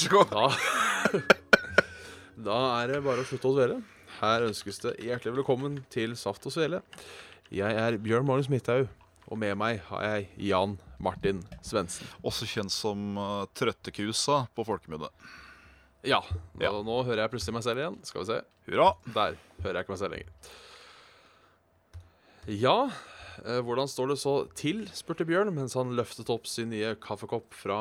Så god. Da, da er det bare å slutte å dvele. Her ønskes det hjertelig velkommen til Saft og Svele. Jeg er Bjørn Magnus Midthaug, og med meg har jeg Jan Martin Svendsen. Også kjent som uh, Trøttekusa på folkemunne. Ja, nå, Ja. nå hører jeg plutselig meg selv igjen. Skal vi se. Hurra. Der hører jeg ikke meg selv lenger. Ja, eh, hvordan står det så til, spurte Bjørn mens han løftet opp sin nye kaffekopp fra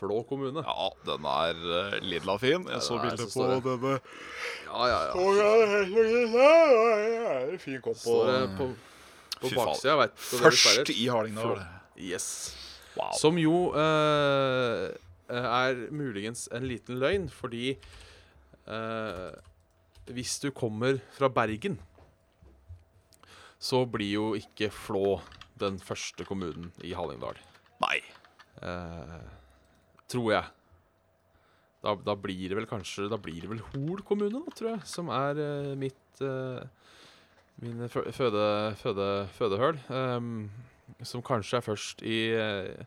Flå kommune. Ja, den er uh, lilla fin. Jeg så bilde på denne. Ja, ja, ja. Fin kopp. på, på, på baksida. Først i Hardingdal. Yes. Wow. Som jo eh, er muligens en liten løgn, fordi eh, hvis du kommer fra Bergen, så blir jo ikke Flå den første kommunen i Hallingdal. Nei. Eh, tror jeg. Da, da blir det vel kanskje Da blir det vel Hol kommune, da, tror jeg, som er uh, mitt uh, Min føde, føde, fødehøl. Um, som kanskje er først i uh,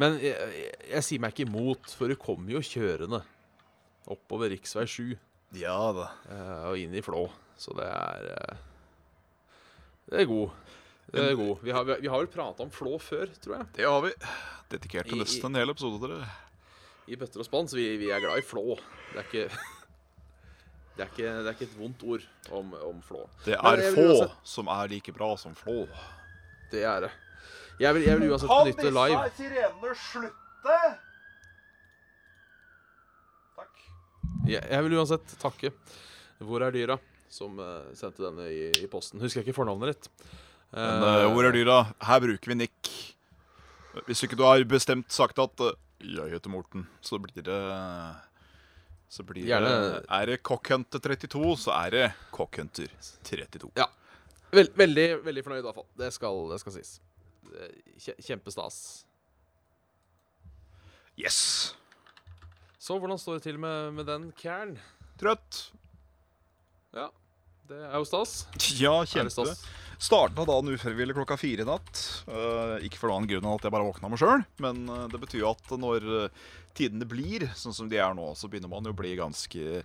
Men jeg, jeg, jeg sier meg ikke imot, for du kommer jo kjørende oppover rv. 7 Ja da. eh, og inn i Flå. Så det er eh, Det er god. Det er god. Vi har, vi har vel prata om Flå før, tror jeg. Det har vi. Dedikert til nesten en hel episode, til det. i bøtter og spann, så vi, vi er glad i flå. Det er ikke Det er ikke, det er ikke et vondt ord om, om flå. Det er få uansett- som er like bra som Flå. Det er det. Jeg vil, jeg vil uansett benytte live Kan disse sirenene slutte? Takk. jeg, jeg vil uansett takke Hvor er dyra? Som eh, sendte denne i, i posten. Husker jeg ikke fornavnet ditt. Men uh, hvor er dyra? Her bruker vi Nick. Hvis ikke du har bestemt sagt at uh, 'jeg heter Morten', så blir det Så blir Gjerne- det Er det Cockhunter 32, så er det Cockhunter 32. Ja. Vel, veldig, veldig fornøyd, i hvert fall. Det skal, det skal sies. Kjempestas. Yes! Så hvordan står det til med, med den kæren? Trøtt. Ja, det er jo stas. Ja, kjempe. Starta dagen ufrivillig klokka fire i natt. Eh, ikke for noen grunn enn at jeg bare våkna meg sjøl, men eh, det betyr jo at når eh, tidene blir sånn som de er nå, så begynner man jo å bli ganske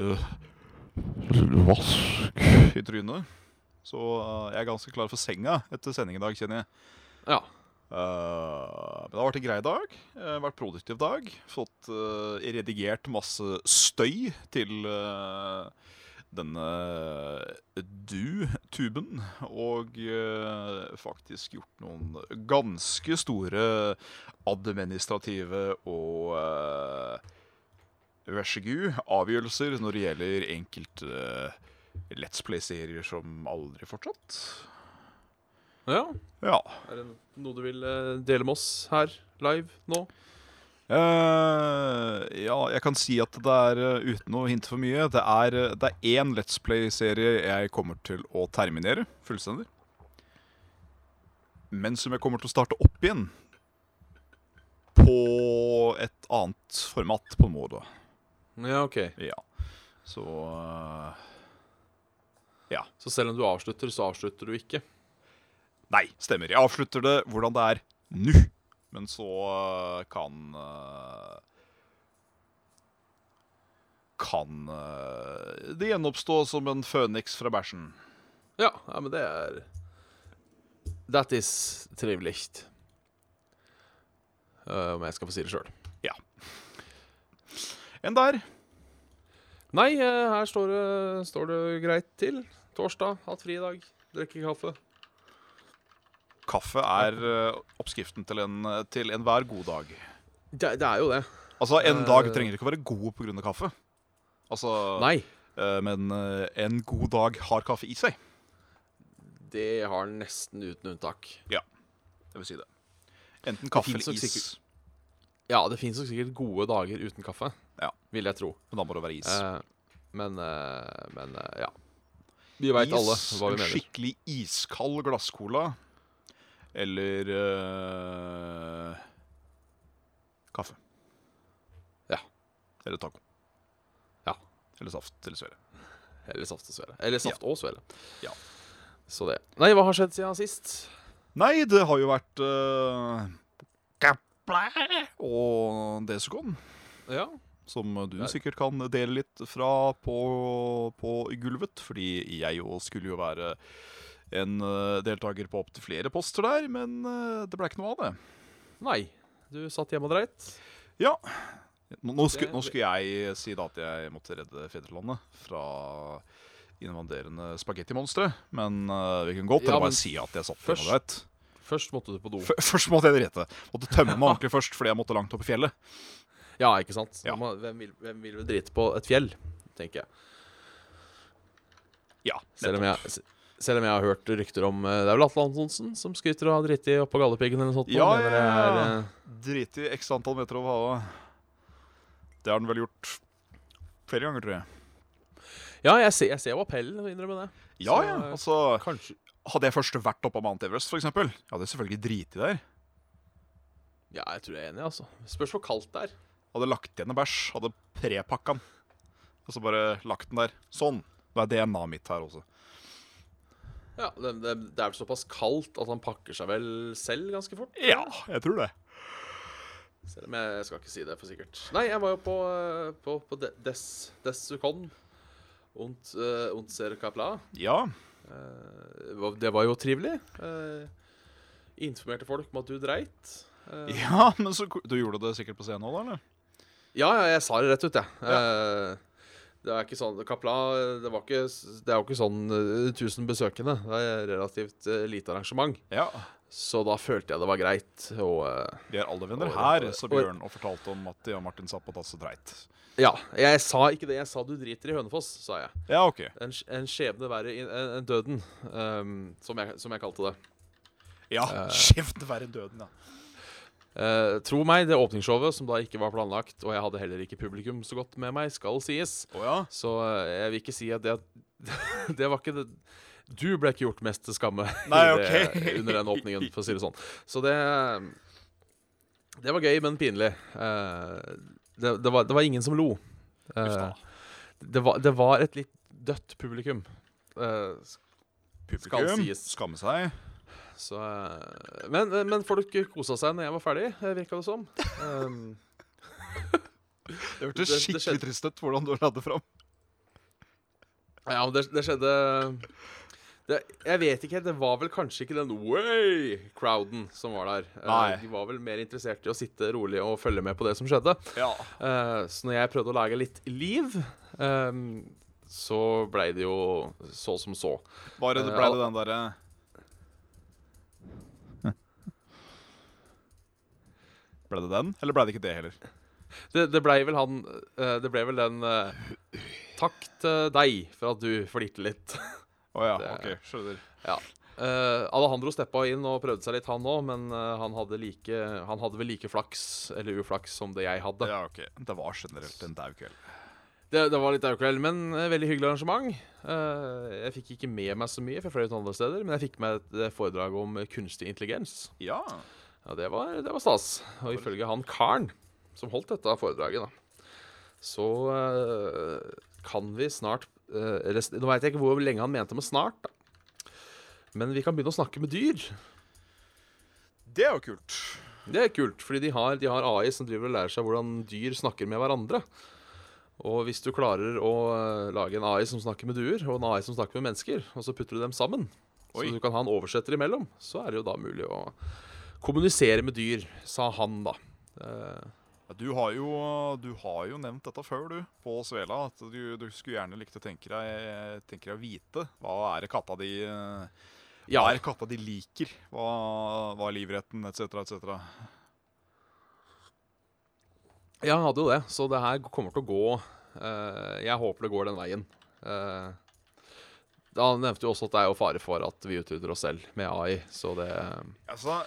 uh, vask i trynet. Så jeg er ganske klar for senga etter sending i dag, kjenner jeg. Ja. Uh, men det har vært en grei dag. Uh, vært produktiv dag. Fått uh, redigert masse støy til eh, denne du-tuben. Og eh, faktisk gjort noen ganske store administrative og uh, vær så god avgjørelser når det gjelder enkelte eh, Let's Play-serier som aldri fortsatt. ja. Ja. Er det noe du vil eh, dele med oss her live nå? Eh, ja, jeg kan si at det er, uh, uten å hinte for mye, det er, eh, det er én Let's Play-serie jeg kommer til å terminere fullstendig. Men som jeg kommer til å starte opp igjen på et annet format, på en måte. Ja, OK. Ja. Så eh, Så selv om du avslutter, så avslutter du ikke? Nei, stemmer. Jeg avslutter det hvordan det er nå. Men så øh, kan øh, Kan øh, det gjenoppstå som en føniks fra bæsjen. Ja, ja, men det er That is trivelig. Eh, om jeg skal få si det sjøl. Enn der. Nei, eh, her står det, står det greit til. Torsdag, hatt fri i dag. Drikke kaffe. Kaffe er øh, oppskriften til en til enhver god dag. Det, det er jo det. Altså, en Eh. dag trenger ikke å være god pga. kaffe. Altså, Nei, men en god dag har kaffe i seg. det har den nesten uten unntak. Ja, Det vil si det. Enten kaffe eller is. sikkert- Ja, det fins sikkert gode dager uten kaffe, Ja. vil jeg tro. Men da må det være is. Eh, men eh, men eh, ja. Vi veit alle hva vi en mener. skikkelig iskald glasscola. Eller eh, kaffe. Ja. Eller taco. Ja. Eller saft eller svele. Eller saft og svele. Eller saft og svele. Ja. Så det. Nei, hva har skjedd siden sist? Nei, det har jo vært uh, og Desicon. Ja. Som du Nei. sikkert kan dele litt fra på, på gulvet. Fordi jeg jo skulle jo være en eh, deltaker på opptil flere poster der, men eh, det ble ikke noe av det. Nei. Du satt hjemme og dreit. Ja. Nå, skulle, nå skulle jeg si da at jeg måtte redde fedrelandet fra invaderende spagettimonstre. Men eh, vi kunne godt Ja, bare si at jeg satt først- hjemme og dreit. Først måtte du på do. Først måtte jeg drite. Måtte tømme meg ordentlig først fordi jeg måtte langt opp i fjellet. Ja, ikke sant? Ja. Hvem, vil, hvem vil drite på et fjell, tenker jeg. Ja, Selv om jeg, selv om jeg har hørt rykter om eh, Det er vel Atle Antonsen som skryter av å ha driti oppå Galdhøpiggen eller noe sånt. Ja, ja, ja. eh, Drite x antall meter over havet. Det har den vel gjort flere ganger, tror jeg. ja, jeg ser, jeg ser jo appellen, å innrømme det. Ja, Så, ja. eh, Altså, Kanskje hadde jeg først vært oppe på Mount Everest, for eksempel, jeg hadde selvfølgelig driti der. Ja, jeg tror jeg er enig, altså. Spørs hvor kaldt det er. Hadde lagt igjen en bæsj, hadde prepakka den. Og så bare lagt den der. Sånn. Det er DNA-et mitt her også. Ja, det, det, det er vel såpass kaldt at han pakker seg vel selv ganske fort? Ja, jeg tror det. Selv om jeg skal ikke si det for sikkert. Nei, jeg var jo på, eh, på, på De- Des, Desukon und, uh, und ser kapla. Ja. Uh, det var jo trivelig. Uh, informerte folk om at du dreit. Uh, ja, men så Du gjorde det sikkert på scenen òg, da? eller? ja, ja, jeg sa det rett ut, jeg. Eh, det er ikke sånn Kapla det, var ikke, det er jo ikke sånn eh, 1000 besøkende. Det er relativt eh, lite arrangement. Ja. Så da følte jeg det var greit. Og eh, Vi er alle venner Og- her, sa Bjørn og fortalte om at Jan Martin satt på dass og dreit. ja, jeg sa ikke det. Jeg sa du driter i Hønefoss, sa jeg. Ja, OK. En, en skjebne verre enn døden, um, som, jeg, som jeg kalte det. Ja, Eh. skjevt verre enn døden, ja. Eh, tro meg, det åpningsshowet, som da ikke var planlagt, og jeg hadde heller ikke publikum så godt med meg, skal sies. Oh, ja? Så uh, jeg vil ikke si at det Det var ikke det Du ble ikke gjort mest til skamme Nei, okay. det, under den åpningen, for å si det sånn. Så det Det var gøy, men pinlig. Uh, det, det, var, det var ingen som lo. Eh, det, var, det var et litt dødt publikum. publikum? skal sies. skamme seg. Så, eh, men, men folk kosa seg når jeg var ferdig, eh, virka det som. Um, Det hørtes skikkelig trist ut hvordan du la det fram. ja, men det, det skjedde det, Jeg vet ikke helt. Det var vel kanskje ikke den way-crowden som var der. Eh, Nei. de var vel mer interessert i å sitte rolig og følge med på det som skjedde. Ja. Uh, så når jeg prøvde å lage litt liv, um, så blei det jo så som så. Bare det Eh, ble det den derre Ble det den, eller ble det ikke det heller? Det, det blei vel han eh, Det ble vel den eh, Takk til deg for at du flirte litt. Å ja, Det- OK. Skjønner. Ja. Uh, Alejandro steppa inn og prøvde seg litt, han òg, men uh, han, hadde like, han hadde vel like flaks eller uflaks som det jeg hadde. Ja, ok. Det var generelt en daud kveld. Det, det var litt aukveld, men uh, veldig hyggelig arrangement. Jeg fikk ikke med meg så mye, for jeg fløy ut andre steder, men jeg fikk med et foredrag om kunstig intelligens. Ja. Ja, det var, det var stas. Og ifølge han karen som holdt dette foredraget, da, så uh, kan vi snart uh, rest, Nå veit jeg ikke hvor lenge han mente med snart, da. Men vi kan begynne å snakke med dyr. Det er jo kult. Det er kult, fordi de har, de har AI som driver og lærer seg hvordan dyr snakker med hverandre. Og hvis du klarer å eh, lage en AI som snakker med duer, og en AI som snakker med mennesker, og så putter du dem sammen, Oi. så du kan ha en oversetter imellom, så er det jo da mulig å kommunisere med dyr, sa han da. Eh, Ja, Du har, jo, du har jo nevnt dette før, du, på Svela. At du, du skulle gjerne likt å tenke deg, tenke deg å vite. Hva er det katta di eh, ja, Hva er det katta de liker? Hva, hva er livretten, etc., etc.? Ja, jeg hadde jo det, så det her kommer til å gå eh, Jeg håper det går den veien. Eh, han nevnte jo også at det er jo fare for at vi utrydder oss selv med AI, så det Altså,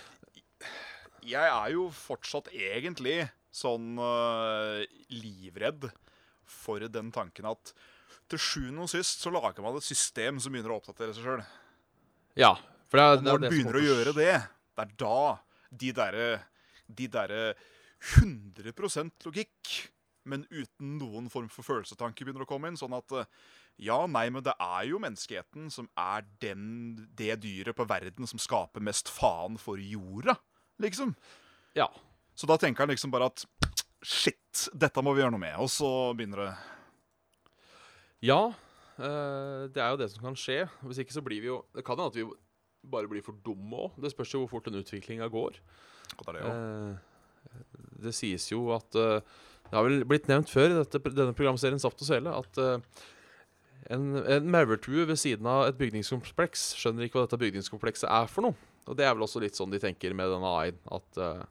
jeg er jo fortsatt egentlig sånn uh, livredd for den tanken at til sjuende og sist så lager man et system som begynner å oppdatere seg sjøl. Ja. For det er, Og det når det som begynner å gjøre det, det er da de derre de der 100% logikk, men uten noen form for følelsestanke, begynner å komme inn. Sånn at eh, ja, nei, men det er jo menneskeheten som er den, det dyret på verden som skaper mest faen for jorda, liksom. Ja. Så da tenker han liksom bare at shit, dette må vi gjøre noe med. Og så begynner det Ja, eh, det er jo det som kan skje. Hvis ikke så blir vi jo Det kan hende at vi bare blir for dumme òg. Det spørs jo hvor fort den utviklinga går. Det det. Eh, det sies jo at eh, Det har vel blitt nevnt før i dette, denne programserien Saft og Svele at en, en maurtue ved siden av et bygningskompleks skjønner ikke hva dette bygningskomplekset er for noe. Og det er vel også litt sånn de tenker med denne AI-en. At uh,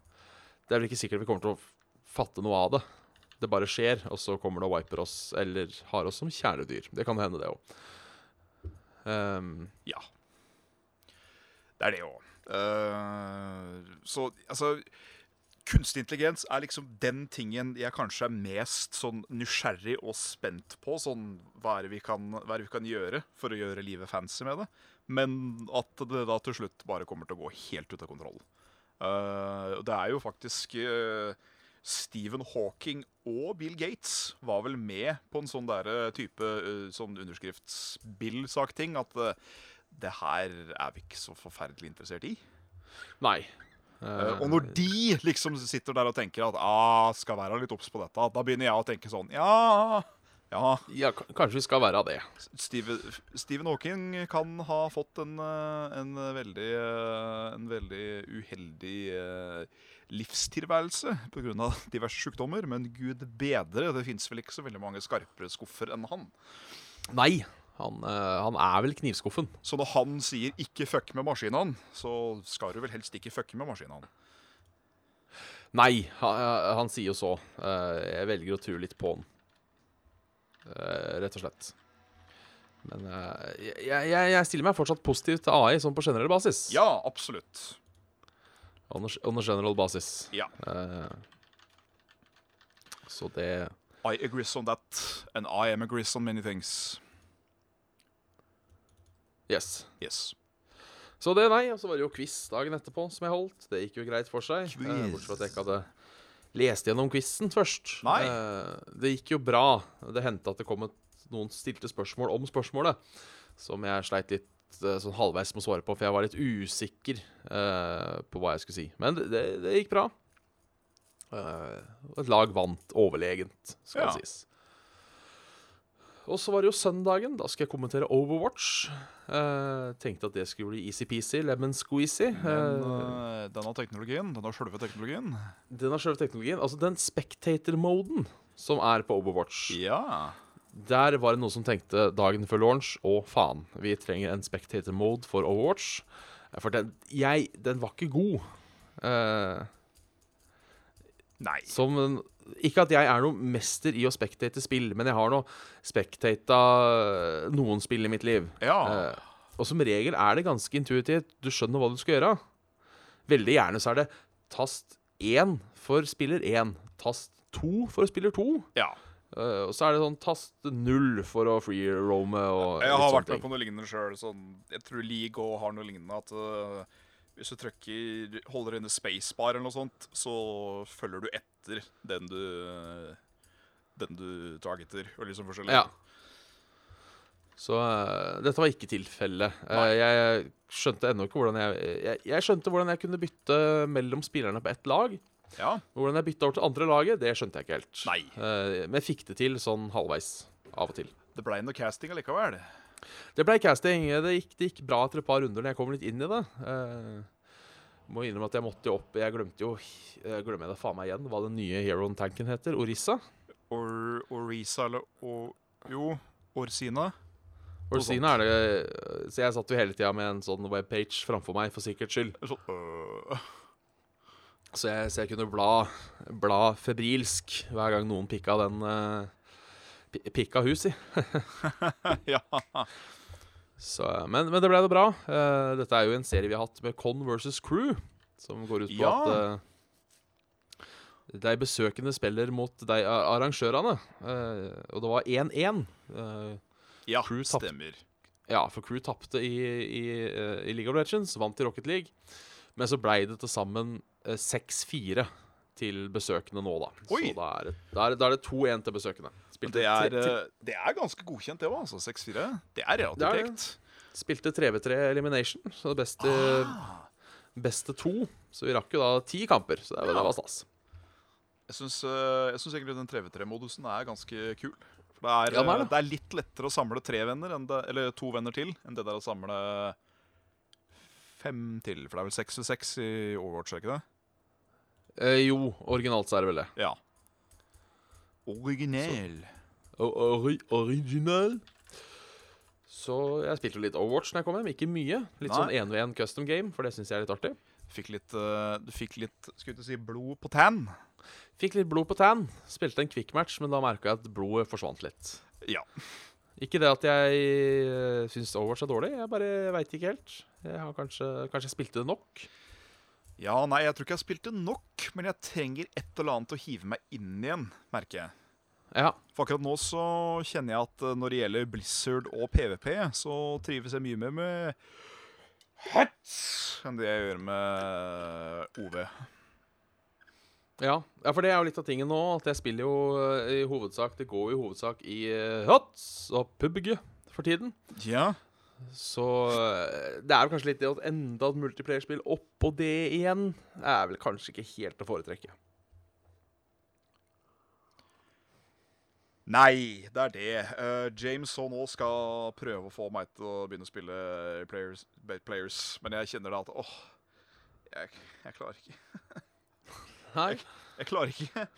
det er vel ikke sikkert vi kommer til å fatte noe av det. Det bare skjer, og så kommer det og wiper oss, eller har oss som kjæledyr. Det kan hende, det òg. Um, Ja. Det er det òg. så altså Kunstig intelligens er liksom den tingen jeg kanskje er mest sånn nysgjerrig og spent på. Sånn, hva er, det vi kan, det vi kan gjøre for å gjøre livet fancy med det? Men at det da til slutt bare kommer til å gå helt ut av kontroll. Uh, det er jo faktisk uh, Stephen Hawking og Bill Gates var vel med på en sånn der type uh, sånn underskriftsbill-sak-ting. At eh, det her er vi ikke så forferdelig interessert i. nei. Eh, og når de liksom sitter der og tenker at ah, skal være litt obs på dette, da begynner jeg å tenke sånn Ja, ja. Ja, kanskje vi skal være av det. Steve, Stephen Hawking kan ha fått en, eh, en veldig eh, En veldig uheldig eh, livstilværelse pga. diverse sykdommer, men gud bedre, det fins vel ikke så veldig mange skarpere skuffer enn han. Nei, han, han er vel knivskuffen. Så når han sier 'ikke fuck med maskinene', så skal du vel helst ikke fucke med maskinene. Nei, han, han sier jo så. Jeg velger å tro litt på han. Eh, rett og slett. Men eh, jeg, jeg, jeg stiller meg fortsatt positiv til AI sånn på generell basis. Ja, absolutt. On a, on a general basis. Ja. Eh, så det I agrees on that, and I am agrees on many things. Yes. Yes. Så det, nei. Og så var det jo quiz dagen etterpå som jeg holdt. Det gikk jo greit for seg. Quiz. Bortsett fra at jeg ikke hadde lest gjennom quizen først. Nei. Eh, det gikk jo bra. Det hendte at det kom et, noen stilte spørsmål om spørsmålet, som jeg sleit litt eh, sånn halvveis med å svare på, for jeg var litt usikker uh, på hva jeg skulle si. Men det, det, det gikk bra. Uh, et lag vant overlegent, skal Ja. det sies. Og så var det jo søndagen. Da skal jeg kommentere Overwatch. Eh, tenkte at det skulle bli easy-peasy, lemon squeezy. Men Eh, uh, denne teknologien, denne sjølve teknologien den har sjølve teknologien. Altså den spectator-moden som er på Overwatch. Ja. Der var det noen som tenkte dagen før launch Å, faen, vi trenger en spectator-mode for Overwatch. Eh, For den, jeg, den var ikke god. Eh, Nei. som en, Ikke at jeg er noen mester i å spectate spill, men jeg har nå spectata noen spill i mitt liv. Ja. Uh, og som regel er det ganske intuitivt. Du skjønner hva du skal gjøre. Veldig gjerne så er det tast 1 for spiller 1, tast 2 for spiller 2. ja. Uh, og så er det sånn tast 0 for å free roame og Jeg har vært med på noe lignende sjøl. Sånn, jeg tror League også har noe lignende. At uh, hvis du trykker, holder inne spacebar eller noe sånt, så følger du etter den du Den du targeter. Og liksom forskjellig. Ja. Så uh, dette var ikke tilfellet. Uh, jeg skjønte ennå ikke hvordan jeg, jeg Jeg skjønte hvordan jeg kunne bytte mellom spillerne på ett lag. ja. Hvordan jeg bytta over til andre laget, det skjønte jeg ikke helt. Nei. Uh, men jeg fikk det til sånn halvveis. Av og til. Det blei noe casting allikevel. Det ble casting. Det gikk, det gikk bra etter et par runder når jeg kom litt inn i det. Eh, må innrømme at jeg måtte jo opp Jeg glemte jo jeg Glemmer jeg det faen meg igjen hva den nye Heron-tanken heter. Orissa? Or, Orisa eller or, Jo, Orsina. Orsina er det Så jeg satt jo hele tida med en sånn webpage framfor meg for sikkerhets skyld. Så, øh, Så jeg, så jeg kunne bla, bla febrilsk hver gang noen pikka den uh, Pikka hus i. ja. Så, men, men det ble det bra. Uh, dette er jo en serie vi har hatt med Con versus Crew, som går ut på Ja. at uh, de besøkende spiller mot de arrangørene. Uh, og det var 1-1. Eh, Ja, Crew stemmer. ja, for Crew tapte i, i, eh, i League of Legends, vant i Rocket League. Men så blei det til sammen eh, 6-4 til besøkende nå, da. Oi. Så da er det, det 2-1 til besøkende. Spilte, det er, tre- tre- eh, det er ganske godkjent, det òg. Altså, 6-4. Det er relativt kjekt. spilte 3v3 elimination, så det beste, Ah. beste to. Så vi rakk jo da ti kamper, så det, Ja. det var stas. Jeg syns, eh, jeg syns egentlig den 3v3-modusen er ganske kul. For det er, Ja, det, er eh, det. er litt lettere å samle tre venner, enn det, eller to venner til, enn det der å samle fem til. For det er vel seks ved seks i Overwatch, er det ikke det? Eh, jo, originalt så er det vel det. Ja. Original. Så, Ori original. Så jeg spilte litt Overwatch når jeg kom hjem. Ikke mye. Litt Nei. sånn 1v1 custom game, for det syns jeg er litt artig. Fikk litt, eh, du fikk litt skulle si, blod på tann. Fikk litt blod på tann. Spilte en quick match, men da merka jeg at blodet forsvant litt. Ja. Ikke det at jeg uh, syns Overwatch er dårlig, jeg bare veit ikke helt. Jeg har kanskje, kanskje jeg spilte det nok. Ja, nei, jeg tror ikke jeg spilte nok, men jeg trenger et eller annet å hive meg inn igjen, merker jeg. Ja. For akkurat nå så kjenner jeg at eh, når det gjelder Blizzard og PVP, så trives jeg mye mer med Hats enn det jeg gjør med OV. Ja, ja, for det er jo litt av tingen nå. At jeg spiller jo eh, i hovedsak Det går jo i hovedsak i Hats HOTS og PubG for tiden. Ja. Så eh, det er jo kanskje litt det at enda et multiplayerspill oppå det igjen er vel kanskje ikke helt å foretrekke. Nei, det er det. Uh, James så nå skal prøve å få meg til å begynne å spille players, players. men jeg kjenner da at åh, jeg, jeg klarer ikke. Nei, Jeg klarer ikke.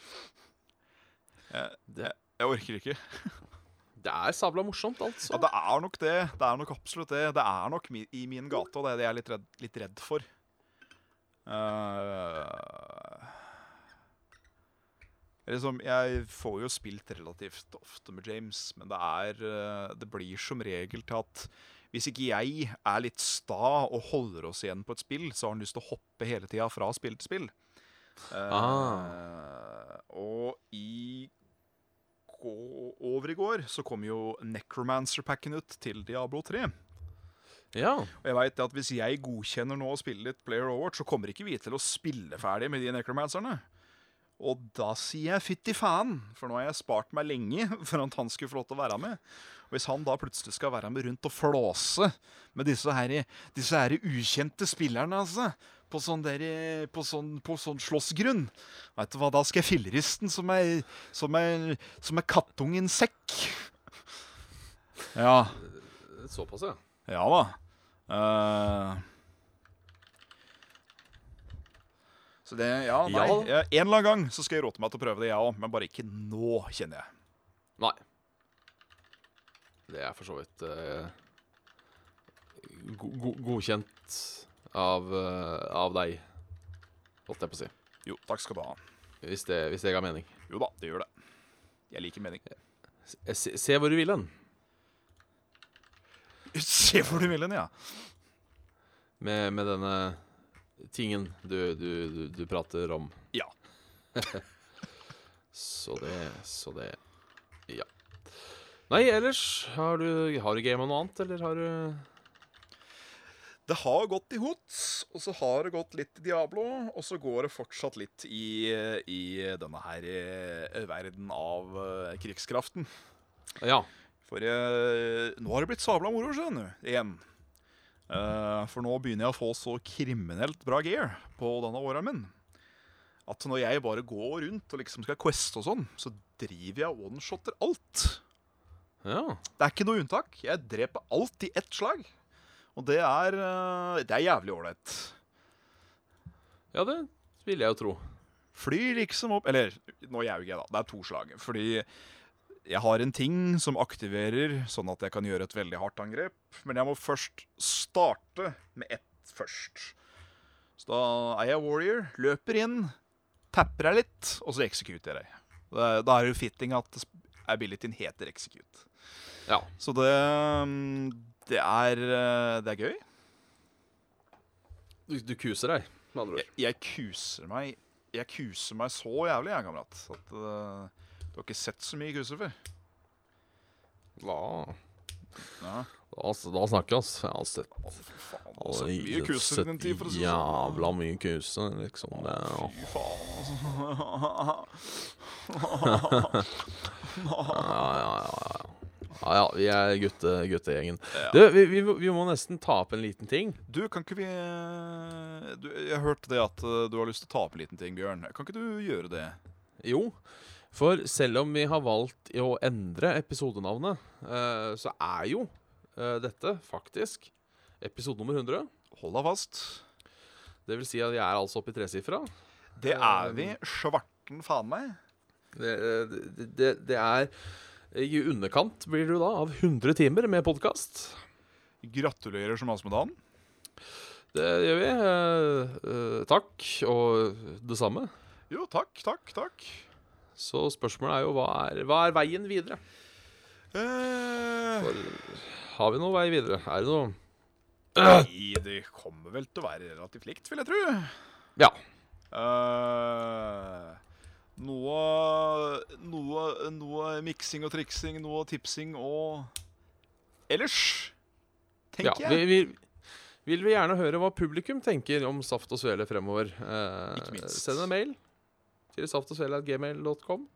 Jeg, jeg, jeg orker ikke. det er sabla morsomt, altså. Ja, det er nok det. Det er nok absolutt det. Det er nok mi, i min gate, og det er det jeg er litt redd, litt redd for. Uh, liksom, jeg får jo spilt relativt ofte med James, men det er eh, Det blir som regel til at hvis ikke jeg er litt sta og holder oss igjen på et spill, så har han lyst til å hoppe hele tida fra spill til spill. Uh, Ah. Og i over i går så kom jo Necromancer-packen ut til Diablo 3. Ja. Og jeg vet at hvis jeg godkjenner nå å spille litt Player Overwatch, så kommer ikke vi til å spille ferdig med de Necromancerne. Og da sier jeg fytti faen, for nå har jeg spart meg lenge for at han skulle få lov til å være med. Og hvis han da plutselig skal være med rundt og flåse med disse her, disse her ukjente spillerne, altså, på sånn, der, på sånn, på sånn slåssgrunn Vet du hva, da skal jeg filleristen som er, som er, som er kattungen sekk. Ja. Såpass, ja. Ja da. Uh... så det Ja, nei. Ja. eh, En eller annen gang så skal jeg råte meg til å prøve det, jeg òg. Men bare ikke nå, kjenner jeg. Nei. Det er for så vidt uh, go go godkjent av, eh, av deg, holdt jeg på å si. Jo, takk skal du ha. Hvis det, hvis det ga mening. Jo da, det gjør det. Jeg liker mening. Se, se hvor du vil hen Se hvor du vil hen, ja. med, med denne tingen du, du, du, du prater om. Ja. Så det Så det Ja. Nei, ellers har du, har du game om noe annet, eller har du Det har gått i Hots, og så har det gått litt i Diablo, og så går det fortsatt litt i, i denne her i verden av eh, krigskraften. Ja. For eh, nå har det blitt sabla moro, skjønner du. Igjen. Eh, for nå begynner jeg å få så kriminelt bra gear på denne åren min. At når jeg bare går rundt og liksom skal queste og sånn, så driver jeg one-shotter alt. Ja. Det er ikke noe unntak. Jeg dreper alt i ett slag. Og det er, eh, det er jævlig ålreit. Ja, det vil jeg jo tro. Flyr liksom opp Eller nå gjør jeg, da. Det er to slag. Fordi jeg har en ting som aktiverer sånn at jeg kan gjøre et veldig hardt angrep. Men jeg må først starte med ett først. Så da er jeg warrior, løper inn, tapper deg litt, og så executer jeg. Da da er det jo fitting at abilityen heter execute. Ja. Så det, mm, det er eh, Det er gøy. Du, du kuser deg, med andre Jeg, ord. jeg kuser meg jeg kuser meg så jævlig, jeg, kamerat. At uh, du har ikke sett så mye kuser før. Hva? Ja. da, da snakker vi, altså. Jeg har sett Å, fy faen. altså, mye kuser sett tid, for å si sånn. Jævla mye kuser, liksom. Det, ja. Fy faen, altså. ja, ja, ja. Ja, ja, ja, vi er gutte, guttegjengen. Ja. Du, vi, vi, vi må nesten ta opp en liten ting. Du, kan ikke vi eh, du, Jeg hørte det at eh, du har lyst til å ta opp en liten ting, Bjørn. Kan ikke du gjøre det? Jo, for selv om vi har valgt å endre episodenavnet, eh, så er jo dette faktisk episode nummer 100. Hold deg fast. Det vil si at vi er altså oppe i tresifra. Det er vi. Svarten faen meg. Det, det, det, det er i underkant, blir du da, av 100 timer med podkast. Gratulerer så masse med dagen. Det gjør vi. Eh, eh, takk, og det samme. Jo, takk, takk, takk. Så spørsmålet er jo hva er, hva er veien videre? Eh, For, har vi noen vei videre? Er det noe nei, det kommer vel til å være relativt likt, vil jeg tro. Ja. Eh, noe, noe, noe miksing og triksing, noe tipsing og Ellers, ja tenker vi, jeg. vi, vil vi gjerne høre hva publikum tenker om Saft og Svele fremover. Eh, Ikke minst. Send en mail til saftogsvele.gmail.com.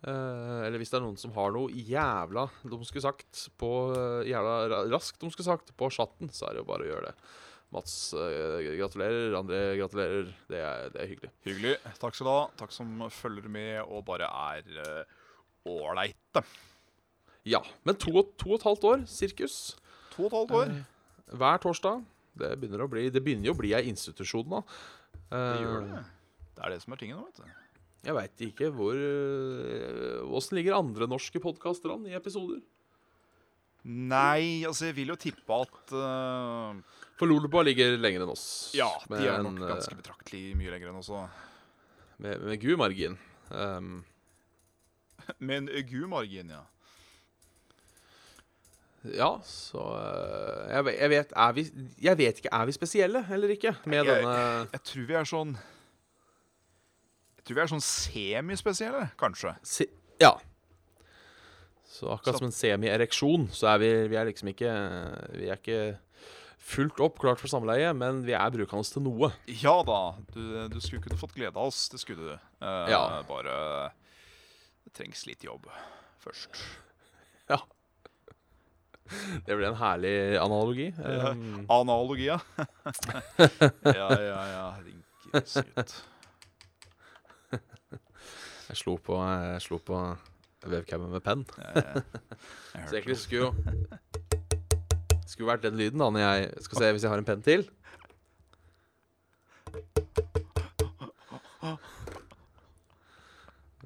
Eh, eller hvis det er noen som har noe jævla de skulle sagt på Jævla raskt de skulle sagt på chatten, så er det jo bare å gjøre det. Mats, eh, gratulerer. André, gratulerer. Det er, det er hyggelig. Hyggelig. Takk skal du ha. Takk som følger med og bare er eh, ålreite. Ja. Men to, og- to og et halvt år, sirkus. To og et halvt år. Eh, hver torsdag. Det begynner, bli, det begynner jo å bli ei institusjon. Det Eh, gjør det. Det er det som er tingen nå, vet du. Jeg veit ikke hvor øh, Åssen ligger andre norske podkaster an i episoder? Nei, altså jeg vil jo tippe at uh, For Lolbua ligger lenger enn oss. Ja, de er nok ganske betraktelig mye lenger enn oss òg. Med, med gud margin. Um, Men gu-margin, ja. ja, så øh, jeg, jeg vet vi, Jeg vet ikke, er vi spesielle eller ikke med Jeg- denne Jeg tror vi er sånn Jeg tror vi er sånn semispesielle, kanskje. Se, Ja. Så akkurat Så- som en semi-ereksjon, så er vi, vi er liksom ikke Vi er ikke fullt opp klart for samleie, men vi er brukende til noe. Ja da, du, du skulle kunne fått glede av oss. Det skulle du. Uh, Ja. Bare Det trengs litt jobb først. Ja. Det ble en herlig analogi. Ja. Um, Analogi, ja. ja, ja, ja. Rinkeskutt. Jeg slo på, jeg slo på webcamen med penn. Jeg Så egentlig skulle jo Skulle vært den lyden da når jeg Skal se hvis jeg har en penn til.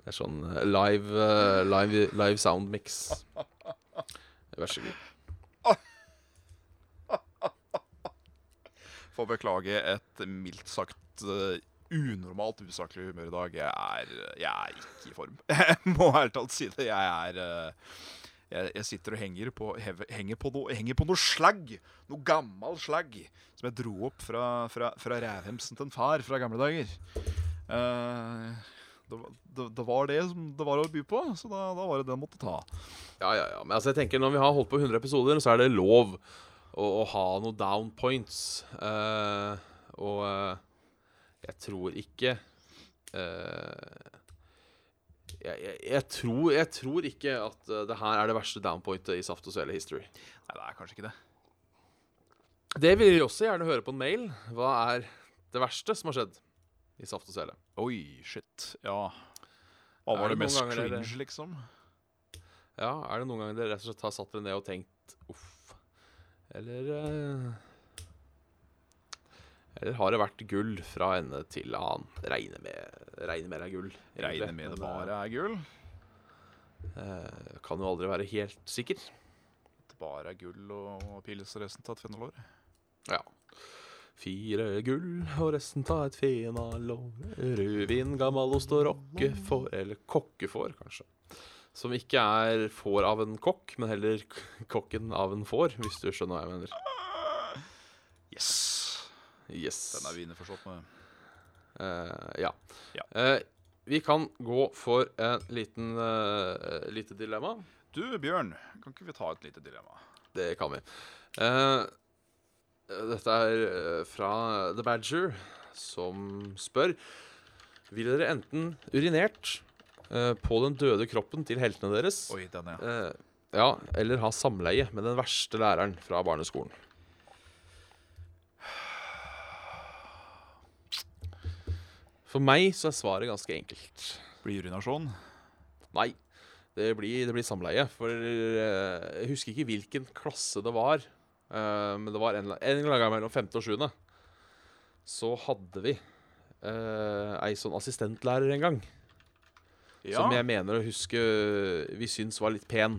Det er sånn eh, live, eh, live, live sound mix. Vær så god. Får beklage et mildt sagt eh, unormalt usaklig humør i dag. Jeg er, jeg er ikke i form. Jeg må ærlig talt si det. Jeg er jeg, jeg sitter og henger på, henger på, noe, henger på noe slagg. Noe gammel slagg som jeg dro opp fra, fra, fra rævhemsen til en far fra gamle dager. Eh, det, det, det var det som det var å by på, så da, da var det det jeg måtte ta. Ja, ja, ja. Men altså, jeg tenker når vi har holdt på 100 episoder, så er det lov å, å ha noen down points. Uh, og uh, jeg tror ikke uh, jeg, jeg, jeg, tror, jeg tror ikke at det her er det verste downpointet i Saft og Svele history. Nei, det er kanskje ikke det. Det vil vi også gjerne høre på en mail. Hva er det verste som har skjedd i Saft og Sele. Oi, shit. Ja. Hva var det det mest cringe, dere- liksom? Ja, er det noen ganger dere rett og slett har satt dere ned og tenkt uff? Eller uh... Eller har det vært gull fra ende til annen? Regner med, regner med det er gull. Regner med det bare er gull. eh, kan jo aldri være helt sikker. At Det bare er gull og pils resten av et fenalår. Ja. Fire gull og resten ta et fenalår. Rødvin, gammelost og rockefår. Eller kokkefår, kanskje. Som ikke er får av en kokk, men heller kokken av en får, hvis du skjønner hva jeg mener. Yes. Yes. Den er vi innforstått med. Eh, ja. Ja. Uh, vi kan gå for en liten eh, lite dilemma. Du, Bjørn, kan ikke vi ta et lite dilemma? Det kan vi. Eh, dette er eh, fra The Badger, som spør Vil dere enten urinert eh, på den døde kroppen til heltene deres, Oi, den, ja. eh, ja, eller ha samleie med den verste læreren fra barneskolen? For meg så er svaret ganske enkelt. Blir urinasjon? Nei, det blir, det blir samleie. For eh, jeg husker ikke hvilken klasse det var. Eh, men det var en, en gang mellom femte og sjuende. Så hadde vi uh, ei sånn assistentlærer en gang. Som jeg mener å huske vi syns var litt pen.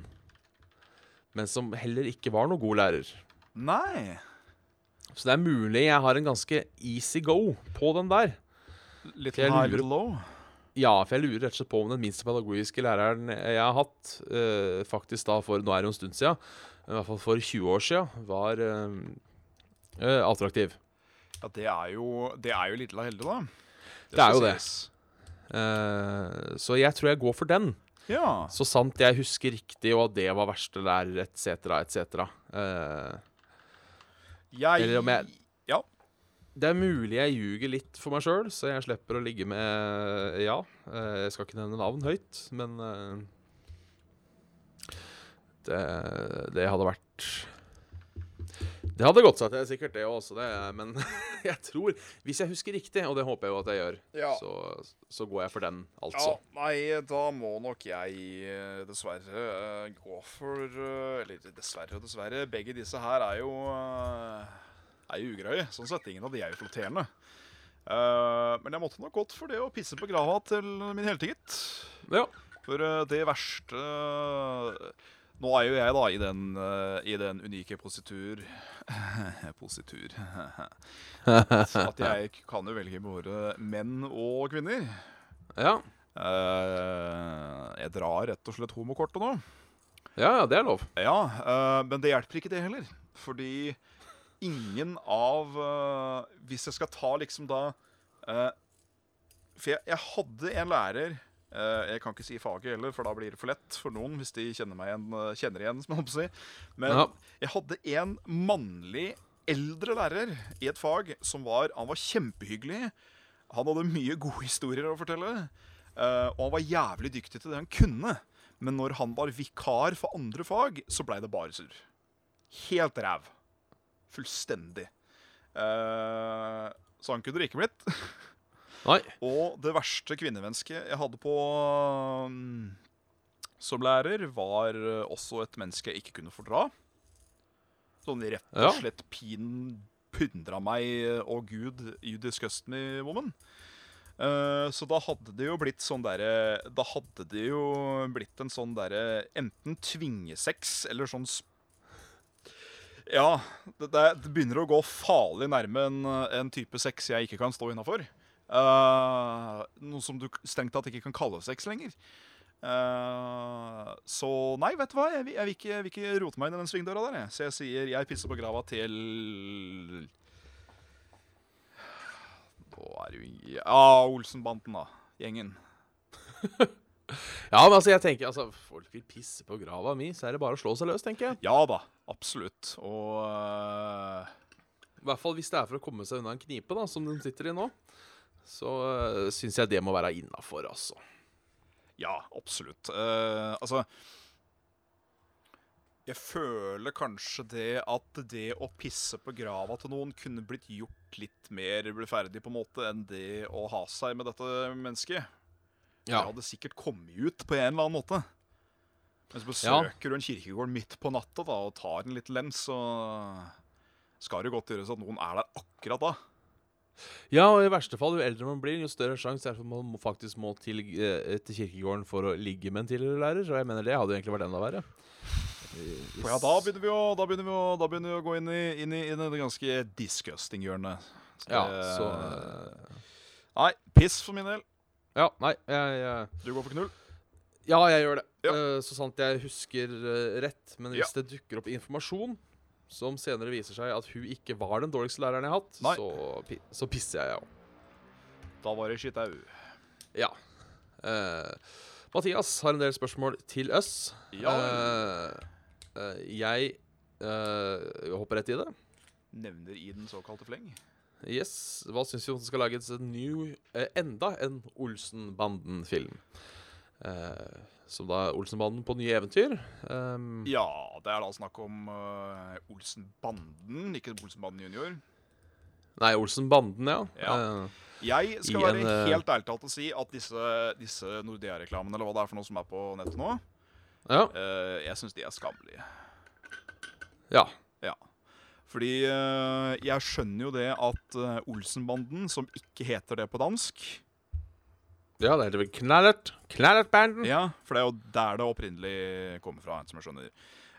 Men som heller ikke var noe god lærer. Nei. Så det er mulig jeg har en ganske easy go på den der. Litt high, little low. Ja, for jeg lurer rett og slett på om den minste pedagogiske læreren jeg har hatt, eh, faktisk da for Nå er det jo en stund siden, i hvert fall for 20 år siden, var eh, eh, attraktiv. Ja, det er jo, det er jo litt heldig, da. Det er skal jo det. Eh, så jeg tror jeg går for den. Ja. Så sant jeg husker riktig, og at det var verste lærer, etc., etc. Eh, Jeg, Eller om jeg- Ja. det er mulig jeg ljuger litt for meg sjøl, så jeg slipper å ligge med Ja. jeg skal ikke nevne navn høyt, men det, det hadde vært Det hadde gått seg til, sikkert det også, det, men jeg tror Hvis jeg husker riktig, og det håper jeg jo at jeg gjør, Ja. så, så går jeg for den, Ja, altså. nei, da må nok jeg eh, dessverre eh, gå for eh, Eller dessverre og dessverre. Begge disse her er jo eh, Er jo ugrøye. Sånn sett. Ingen av de er jo flotterende. Eh, men jeg måtte nok gått for det å pisse på grava til min helte, gitt. Ja. For eh, det verste Nå er jo jeg da i den, uh, i den unike positur Positur At jeg kan jo velge både menn og kvinner. Ja. Uh, jeg drar rett og slett homokortet nå. ja, det er lov. Ja, uh, men det hjelper ikke det heller. Fordi ingen av Hvis jeg skal ta liksom da For jeg, jeg hadde en lærer Jeg kan ikke si faget heller, for da blir det for lett for noen hvis de kjenner meg igjen, eh, kjenner igjen. som jeg håper å si. Men Ja. jeg hadde en mannlig eldre lærer i et fag som var Han var kjempehyggelig. Han hadde mye gode historier å fortelle. eh, og han var jævlig dyktig til det han kunne. Men når han var vikar for andre fag, så blei det bare surr. Helt ræv. Fullstendig. Eh, så han kunne det ikke blitt. Nei. Og det verste kvinnemennesket jeg hadde på mm, som lærer, var eh, også et menneske jeg ikke kunne fordra. Sånn rett og slett pin pundra meg og Å, gud, you disgust me, woman. Uh, så da hadde det jo blitt sånn derre Da hadde det jo blitt en sånn derre Enten tvingesex eller sånn sp- Ja, det, det, det begynner å gå farlig nærme en, en type sex jeg ikke kan stå innafor. Eh, noe som du strengt tatt ikke kan kalle sex lenger. Uh, så nei, vet du hva? Jeg, vil- jeg, vil ikke, jeg vil ikke rote meg inn i den svingdøra der. Jeg. Så jeg sier jeg pisser på grava til Nå er det jo Ja, Olsenbanden, da. Gjengen. Ja, men altså, jeg tenker altså, Folk vil pisse på grava mi, så er det bare å slå seg løs, tenker jeg. Ja da, absolutt. Og uh... I hvert fall hvis det er for å komme seg unna en knipe, da, som den sitter i nå. Så uh, syns jeg det må være innafor, altså. Ja, absolutt. Uh, altså Jeg føler kanskje det at det å pisse på grava til noen kunne blitt gjort litt mer ferdig på en måte enn det å ha seg med dette mennesket. Det hadde sikkert kommet ut på en eller annen måte. Men så besøker du en kirkegård midt på natta da, og tar en liten lens, så skal det godt gjøres at noen er der akkurat da. Ja, og i verste fall, jo eldre man blir, jo større sjanse er det for at man faktisk må til, eh, til kirkegården for å ligge med en tidligere lærer. Så jeg mener det hadde jo egentlig vært enda verre. For ja, da begynner vi å, da begynner vi å, da begynner vi å gå inn i, inn i, inn i det ganske disgusting hjørnet. Ja, så uh, Nei, piss for min del. Ja, nei, jeg, jeg Du går for knull. Ja, jeg gjør det. Ja. Uh, så sant jeg husker uh, rett. Men hvis Ja. det dukker opp informasjon som senere viser seg at hun ikke var den dårligste læreren jeg har hatt, Nei. så, så pisser jeg, òg. Da var det skittau. Ja. Eh, Mathias har en del spørsmål til oss. Ja. Eh, eh, jeg eh, hopper rett i det. Nevner i den såkalte fleng. Yes. Hva syns vi om det skal lages en ny, eh, enda en Olsenbanden-film? Eh, som da er Olsenbanden på nye eventyr. Um, Ja, det er da snakk om uh, Olsenbanden, ikke Olsenbanden junior. Nei, Olsenbanden, ja. Ja. Eh, Jeg skal være en, eh, helt ærlig talt og si at disse, disse Nordea-reklamene, eller hva det er for noe som er på nettet nå, ja. uh, jeg syns de er skammelige. ja. ja. Fordi eh, jeg skjønner jo det at eh, Olsenbanden, som ikke heter det på dansk Ja, det heter vel Knallert. Knallertbanden. Ja, for det er jo der det opprinnelig kommer fra, som jeg skjønner.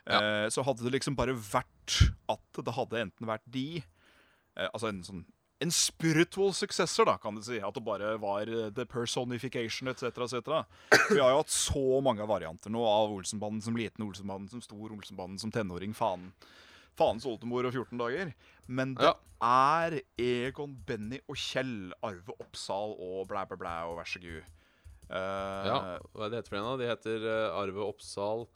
Eh, så hadde det liksom bare vært at det hadde enten vært de eh, Altså en sånn en spiritual successor, da, kan du si. At det bare var eh, the personification etc. etc. Vi har jo hatt så mange varianter nå av Olsenbanden som liten, Olsenbanden som stor, Olsenbanden som tenåring. Faen. Faens oldemor og 14 dager. Men det Ja. er Egon, Benny og Kjell, Arve Oppsal og blæ, blæ, blæ og vær så god. Uh, Ja, hva er det heter for en av? De heter uh, Arve Oppsal.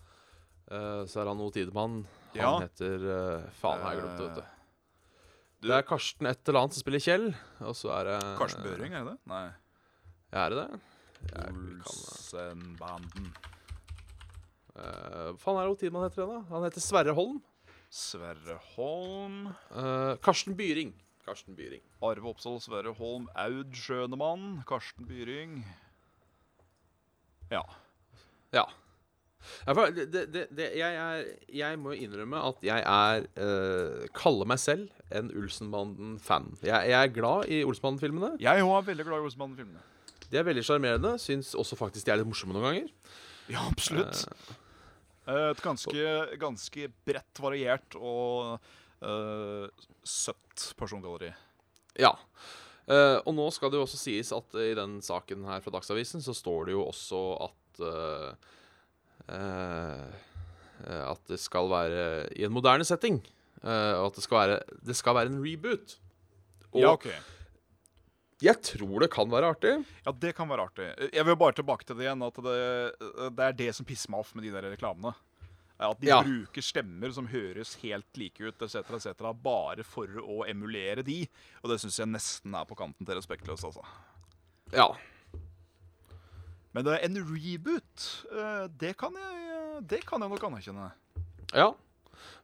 Uh, så er han O. Tidemann. Han Ja. heter eh, Faen, har jeg glemt det, vet du. du- Det er Karsten et eller annet som spiller Kjell. Og så er det Karsten Børing, er det det? Nei. Er det det? Olsenbanden. Uh, faen er det Tidemann heter igjen, da? Han heter Sverre Holm. Sverre Holm. Eh, Karsten Byring. Karsten Byring. Arve Oppsal, Sverre Holm, Aud Skjønemann, Karsten Byring. Ja. Ja. det, det, det, det, jeg, er, jeg må innrømme at jeg er eh, Kaller meg selv en Olsenbanden-fan. Jeg, jeg er glad i Olsenbanden-filmene. Jeg òg er veldig glad i Olsenbanden-filmene. De er veldig sjarmerende. Syns også faktisk de er litt morsomme noen ganger. Ja, absolutt. Eh, Et ganske, ganske bredt, variert og uh, søtt persongalleri. Ja. Uh, og nå skal det jo også sies at i den saken her fra Dagsavisen så står det jo også at uh, eh, At det skal være i en moderne setting. eh, og at det skal være, det skal være en reboot. Og Ja, ok. Jeg tror det kan være artig. Ja, det kan være artig. Jeg vil bare tilbake til det igjen, at det, det er det som pisser meg off med de der reklamene. At de Ja. bruker stemmer som høres helt like ut, etc., etc., bare for å emulere de. Og det syns jeg nesten er på kanten til respektløst, altså. Ja. Men en reboot, eh, det kan jeg, det kan jeg nok anerkjenne. ja.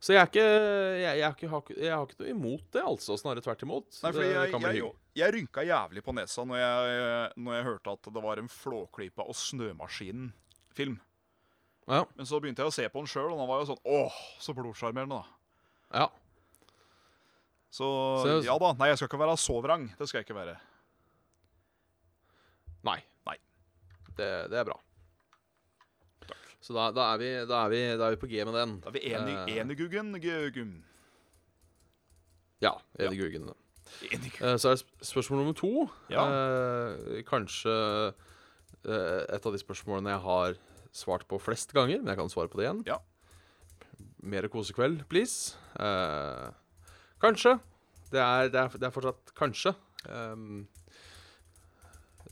Så jeg ikke jeg, jeg, ikke, jeg har ikke noe imot det, altså. Snarere tvert imot. Nei, Det jeg, jeg, jeg rynka jævlig på nesa når jeg, når jeg hørte at det var en Flåklypa og Snømaskinen-film. Ja. Men så begynte jeg å se på den sjøl, og den var jo sånn Åh, så blodsjarmerende, da. ja. Så, Så- ja da. Nei, jeg skal ikke være så vrang. Det skal jeg ikke være. Nei. Nei. Det, det er bra. Så da, da, er vi, da, er vi, da er vi på G med den. Da er vi enig, Eh, eniguggen, guggen. Ja. Enig Guggen. Enig. Eh, Så er det spørsmål nummer to. Ja. Uh, kanskje et av de spørsmålene jeg har svart på flest ganger, men jeg kan svare på det igjen. Ja. Mer kosekveld, please. Kanskje. Det er, det, er, det er fortsatt kanskje. Um,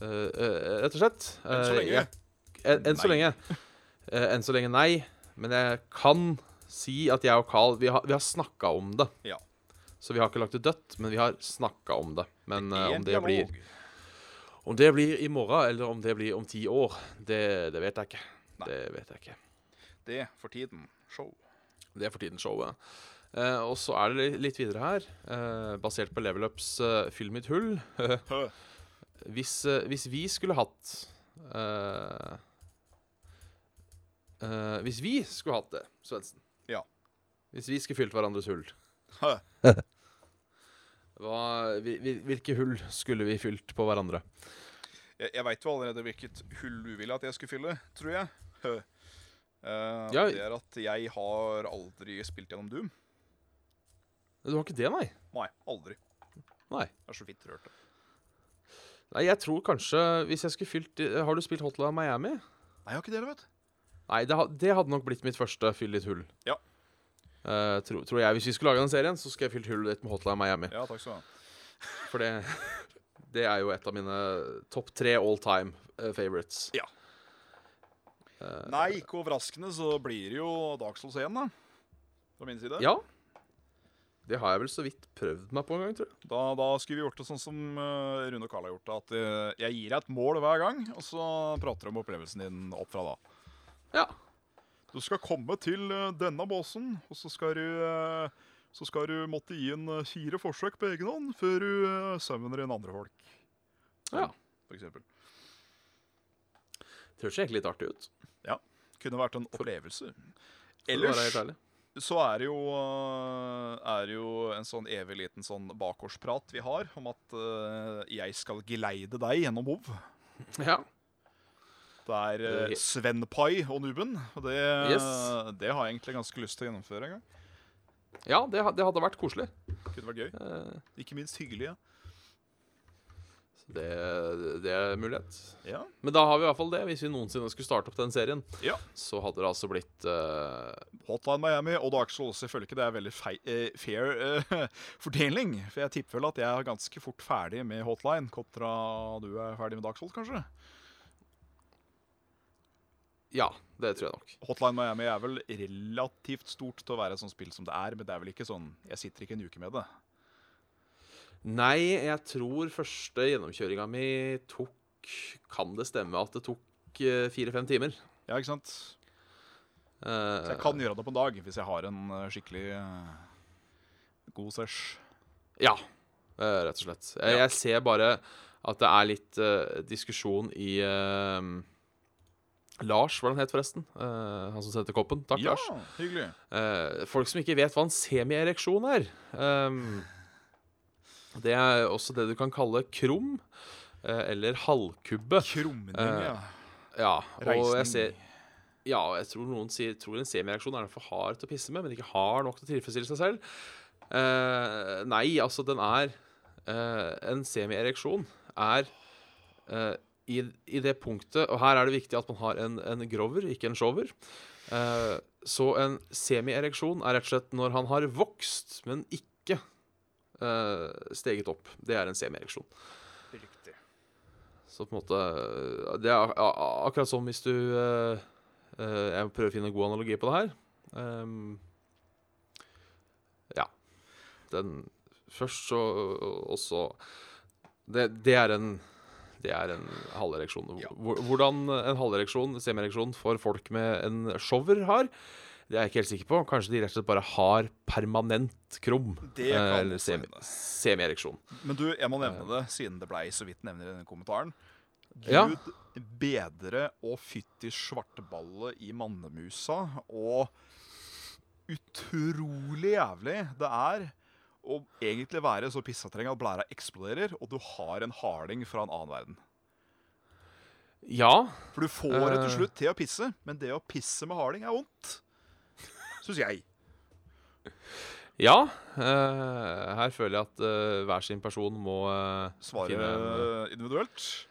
rett og slett. Enn så lenge. jeg- en, enn så lenge. Eh, enn så lenge nei. Men jeg kan si at jeg og Carl Vi har, vi har snakka om det. Ja. Så vi har ikke lagt det dødt, men vi har snakka om det. Men det En om, det blir, om det blir i morgen, eller om det blir om ti år, det, det vet jeg ikke. Nei. Det vet jeg ikke. Det er for tiden. Show. Det er for tiden showet. Eh, og så er det litt videre her, eh, basert på Level Ups uh, Fyll mitt hull. Hvis, eh, hvis vi skulle hatt eh, Hvis vi skulle hatt det, Svendsen Ja. Hvis vi skulle fylt hverandres hull, hva, hvil- hvil- hvilke hull skulle vi fylt på hverandre? Jeg, jeg veit jo allerede hvilket hull du ville at jeg skulle fylle, tror jeg. Eh, Ja. Det er at jeg har aldri spilt gjennom Doom. Du har ikke det, nei? Nei, aldri. Nei. Det er så vidt rørt. Nei, jeg tror kanskje Hvis jeg skulle fylt Har du spilt Hotline Miami? Nei, jeg har ikke det, vet du. Nei, det, ha- det hadde nok blitt mitt første fyll litt hull. Ja. Eh, tro, tror jeg Hvis vi skulle lage den serien, så skulle jeg fylt hullet ditt med Hotline Miami. Ja, takk skal du ha. For det det er jo et av mine topp tre all time eh, favorites. Ja. Nei, ikke overraskende så blir det jo Dark Souls 1, da. Fra min side. Ja. Det har jeg vel så vidt prøvd meg på en gang, tror jeg. Da, da skulle vi gjort det sånn som eh, Rune og Karl har gjort det. At eh, jeg gir deg et mål hver gang, og så prater du om opplevelsen din opp fra da. Ja. Du skal komme til eh, denne båsen, og så skal du eh, så skal du måtte gi en eh, fire forsøk på egen hånd før du summoner inn andre folk. ja. For eksempel. Det høres egentlig litt artig ut. Ja. Kunne vært en opplevelse. Ellers så er det jo, er jo en sånn evig liten sånn bakgårdsprat vi har om at uh, jeg skal geleide deg gjennom hov. Ja. Det er uh, Eh, Svenpai og Nuben. Og det, Yes. det har jeg egentlig ganske lyst til å gjennomføre en gang. ja, det, det hadde vært koselig. Kunne vært gøy. Uh, Ikke minst hyggelig. Ja. det, det er mulighet. ja. Men da har vi i hvert fall det. Hvis vi noensinne skulle starte opp den serien, Ja. så hadde det altså blitt uh... Hotline Miami og Dark Souls. Jeg føler ikke det er veldig fei, uh, fair uh, fordeling. For jeg tipper vel at jeg er ganske fort ferdig med Hotline, kontra du er ferdig med Dark Souls, kanskje. Ja, det tror jeg nok. Hotline Miami er vel relativt stort til å være et sånt spill som det er, men det er vel ikke sånn Jeg sitter ikke en uke med det. Nei, jeg tror første gjennomkjøringa mi tok Kan det stemme at det tok eh, fire-fem timer? Ja, ikke sant? Eh, Så jeg kan gjøre det på en dag hvis jeg har en eh, skikkelig eh, god sesh. Ja, eh, rett og slett. Jeg, Ja. jeg ser bare at det er litt uh, diskusjon i eh, Lars, hva han het forresten? Uh, han som setter koppen. Takk, Ja, Lars. hyggelig. Uh, folk som ikke vet hva en semiereksjon er. Um, det er også det du kan kalle krum, uh, eller halvkubbe. Krumning, ja. Ja, og jeg ser Ja, jeg tror noen sier, tror en semiereksjon er for hard til å pisse med, men ikke har nok til å tilfredsstille seg selv. Nei, altså, den er En semiereksjon er i, i det punktet Og her er det viktig at man har en, en grover, ikke en shower. Eh, så en semiereksjon er rett og slett når han har vokst, men ikke eh, steget opp. Det er en semiereksjon. Riktig. Så på en måte Det er akkurat som hvis du eh, eh, Jeg prøver å finne en god analogi på det her. Um, ja. Den Først så Og så det, det er en Det er en halvereksjon. Ja. Hvordan en halvereksjon, semiereksjon, for folk med en shower har, det er jeg ikke helt sikker på. Kanskje de rett og slett bare har permanent krum. Det eh, kan eller også semi, semiereksjon. Men du, jeg må nevne det, siden det blei så vidt nevner i denne kommentaren. Gud Ja. bedre og fytti svarteballet i mannemusa, og utrolig jævlig det er å egentlig være så pissetreng at blæra eksploderer, og du har en harding fra en annen verden. Ja, For du får det til Eh. slutt til å pisse, men det å pisse med harding er vondt. Syns jeg. Ja, eh, her føler jeg at eh, hver sin person må eh, Svare finne, individuelt.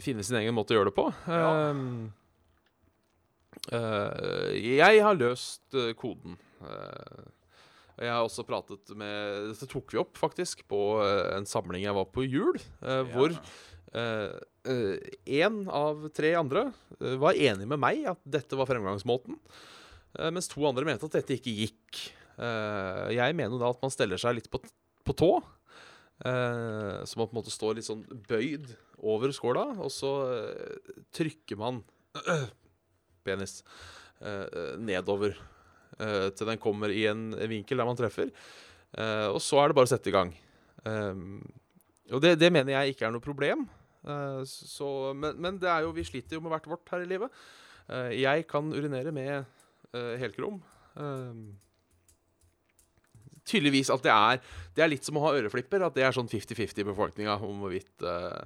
finne sin egen måte å gjøre det på. Ja. Jeg har løst koden. Uh, og jeg har også pratet med Dette tok vi opp faktisk på eh, en samling jeg var på jul, eh, hvor én av tre andre eh, var enig med meg at dette var fremgangsmåten, eh, mens to andre mente at dette ikke gikk. Eh, jeg mener da at man steller seg litt på, på tå. eh, så man på en måte står litt sånn bøyd over skåla, og så eh, trykker man penis eh, nedover eh, til den kommer i en vinkel der man treffer. Eh, og så er det bare å sette i gang. Um, og det, det mener jeg ikke er noe problem. Eh, så, men, men det er jo, vi sliter jo med hvert vårt her i livet. Eh, jeg kan urinere med helkrom. Um, tydeligvis at det er Det er litt som å ha øreflipper. At det er sånn 50-50 i befolkninga om hvorvidt, eh,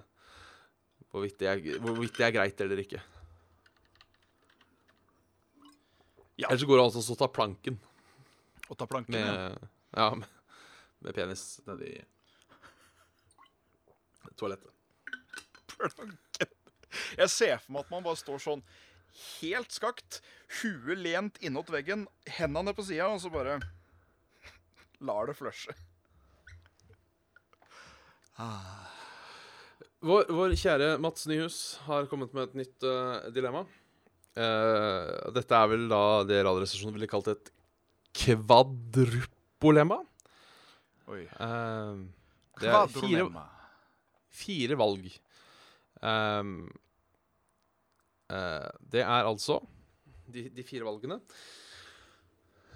hvorvidt, det er, hvorvidt det er greit eller ikke. Ja. Ellers så går det altså å ta planken Og ta planken. med, ja. ja, med, med penis nedi toalettet. planken. Jeg ser for meg at man bare står sånn helt skakt, huet lent innåt veggen, hendene på sida, og så bare lar det flushe. Vår, vår kjære Mats Nyhus har kommet med et nytt uh, dilemma. Eh, dette er vel da det Radioresepsjonen ville kalt et kvadrupolemma. Oi. Uh, det er fire, fire valg. Um, uh, det er altså de, de fire valgene.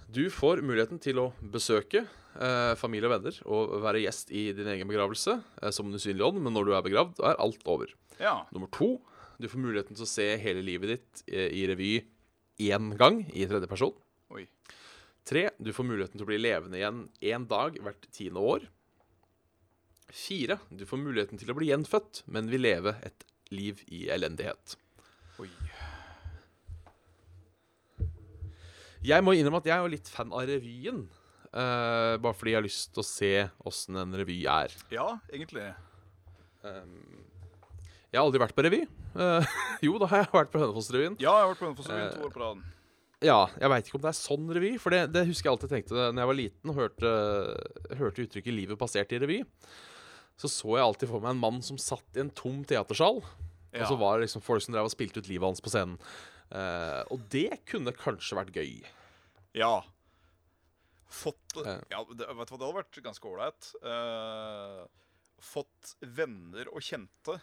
Du får muligheten til å besøke eh, familie og venner og være gjest i din egen begravelse som en usynlig ånd, men når du er begravd, er alt over. Ja. Nummer to, du får muligheten til å se hele livet ditt eh, i revy én gang i tredje person. Oi. Tre, du får muligheten til å bli levende igjen én dag hvert tiende år. Fire, du får muligheten til å bli gjenfødt, men vil leve et liv i elendighet. Oi. Jeg må innrømme at jeg er jo litt fan av revyen. Uh, bare fordi jeg har lyst til å se åssen en revy er. Ja, egentlig. Um, jeg har aldri vært på revy. Uh, jo, da har jeg vært på Hønefoss-revyen. Ja, jeg har vært på Hønefoss-revyen Eh, to år på rad. Ja, jeg veit ikke om det er sånn revy, for det, det husker jeg alltid tenkte Når jeg var liten og hørte, hørte uttrykket 'livet passerte i revy', så så jeg alltid for meg en mann som satt i en tom teatersal, og så var det liksom folk som drev og spilte ut livet hans på scenen. Uh, og det kunne kanskje vært gøy. Ja. Fått uh, Ja, det, vet du hva, det hadde vært ganske ålreit. Uh, fått venner og kjente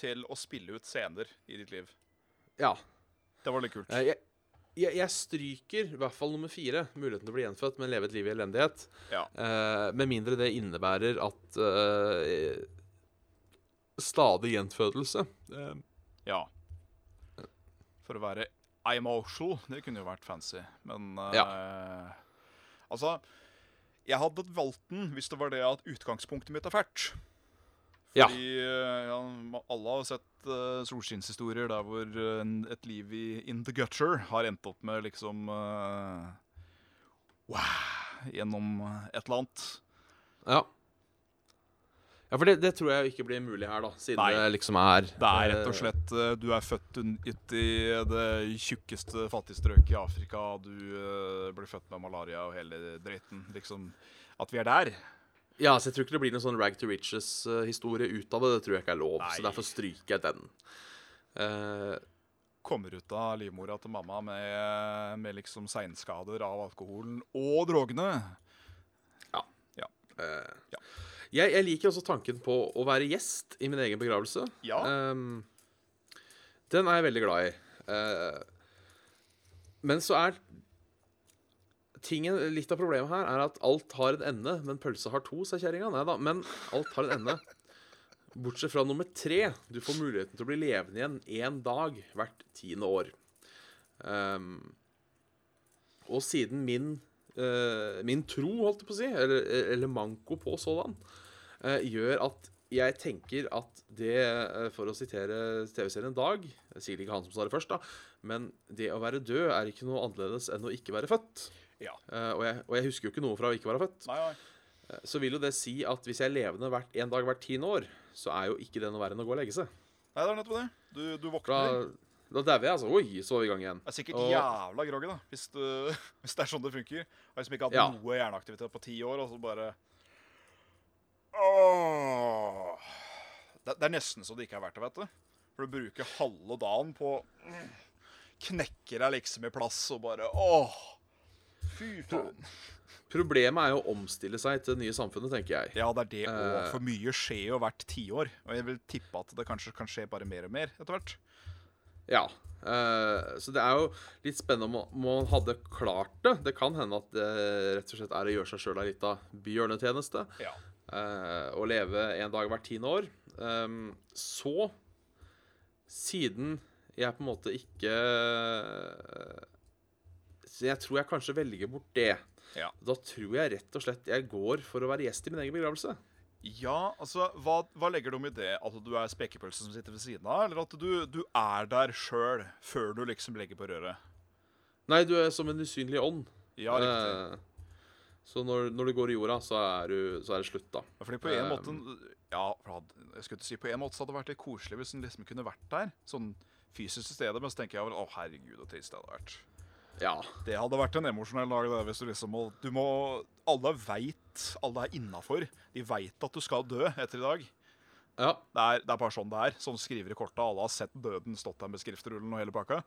til å spille ut scener i ditt liv. Ja. Det var litt kult. Eh, jeg, jeg, jeg stryker i hvert fall nummer fire, muligheten til å bli gjenfødt, men leve et liv i elendighet. Ja. Eh, med mindre det innebærer at eh, Stadig gjenfødelse. Eh, Ja. For å være emotional, det kunne jo vært fancy. Men eh, Ja. Altså, jeg hadde valgt den hvis det var det at utgangspunktet mitt er fælt. Ja. Fordi eh, ja, alle har sett uh, solskinnshistorier der hvor eh, en- et liv i in the gutter har endt opp med liksom uh, Wow! Gjennom eh, et eller annet. ja. Ja, for det, det tror jeg ikke blir mulig her, da, siden Nei. det liksom er Det er rett og eh, slett eh, Du er født ut i det tjukkeste fattigstrøket i Afrika. Du uh, blir født med malaria og hele dritten. Liksom At vi er der. Ja, så jeg tror ikke det blir noen sånn rag to riches-historie ut av det. Det tror jeg ikke er lov, Nei. så derfor stryker jeg den. Uh, Kommer ut av livmora til mamma med, med liksom seinskader av alkoholen og drogene. Ja. Ja. Jeg, jeg liker også tanken på å være gjest i min egen begravelse. Ja. Um, den er jeg veldig glad i. Uh, men så er tingen, Litt av problemet her er at alt har en ende, men pølsa har to, sa kjerringa. Nei da, men alt har en ende. Bortsett fra nummer tre. Du får muligheten til å bli levende igjen én dag hvert tiende år. Um, og siden min uh, min tro, holdt jeg på å si, eller, eller manko på sådan, uh, gjør at jeg tenker at det, eh, for å sitere TV-serien Dag er Sikkert ikke han som sa det først, da, men det å være død er ikke noe annerledes enn å ikke være født. Ja. Uh, og, jeg, og jeg husker jo ikke noe fra å ikke være født. Nei, nei. Eh, Så vil jo det si at hvis jeg er levende hvert, en dag hvert tiende år, så er jo ikke det noe verre enn å gå og legge seg. nei, det er nettopp det. Du, du Da, våkner. da dauer jeg, altså. Oi, så er vi i gang igjen. Det er sikkert Og- jævla groggy, da, hvis, du, hvis det er sånn det funker. Har liksom ikke hatt Ja. noe hjerneaktivitet på ti år, og så bare Åh. Det, det er nesten så det ikke er verdt det, vet du. For du bruker halve dagen på Knekker deg liksom i plass og bare Åh! Fy faen. Problemet er jo å omstille seg til det nye samfunnet, tenker jeg. Ja, det er det òg. Eh. For mye skjer jo hvert tiår. Og jeg vil tippe at det kanskje kan skje bare mer og mer etter hvert. Ja. eh, så det er jo litt spennende om man hadde klart det. Det kan hende at det rett og slett er å gjøre seg sjøl ei lita bjørnetjeneste. Ja. eh, å leve en dag hvert tiende år. Um, så, siden jeg på en måte ikke Så jeg tror jeg kanskje velger bort det. Ja. Da tror jeg rett og slett jeg går for å være gjest i min egen begravelse. Ja, altså, hva, hva legger du om i det? At du er spekepølse som sitter ved siden av, eller at du, du er der sjøl før du liksom legger på røret? Nei, du er som en usynlig ånd. Ja, riktig. Eh, så når, når du går i jorda, så er, du, så er det slutt, da. Ja, Fordi på en eh, måte Ja, jeg skulle ikke si på en måte så hadde det vært litt koselig hvis en liksom kunne vært der. Sånn fysisk til stede. Men så tenker jeg vel å herregud, så trist det hadde vært. Ja. Det hadde vært en emosjonell dag, det, hvis du liksom må Du må Alle veit Alle er innafor. De veit at du skal dø etter i dag. Ja. Det er, det er bare sånn det er. Sånn skriver i kortet. Alle har sett døden stått der med skriftrullen og hele pakka.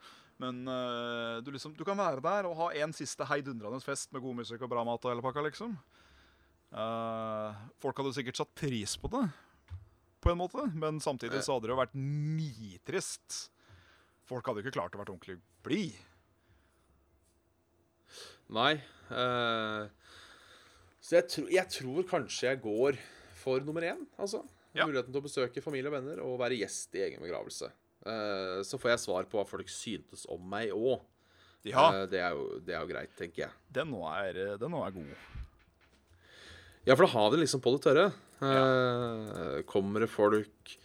Men eh, du, liksom, du kan være der og ha en siste heidundrende fest med god musikk og bra mat og hele pakka, liksom. Uh, folk hadde sikkert satt pris på det, på en måte. Men samtidig så hadde det jo vært nitrist. Folk hadde jo ikke klart å være ordentlig blid. Nei. Uh, så jeg, tro, jeg tror kanskje jeg går for nummer én, altså. Ja. Muligheten til å besøke familie og venner og være gjest i egen begravelse. Uh, så får jeg svar på hva folk syntes om meg òg. Ja, det, er jo- det er jo greit, tenker jeg. den nå er, den nå er god. Ja, for da har vi det liksom på det tørre. Eh, kommer det folk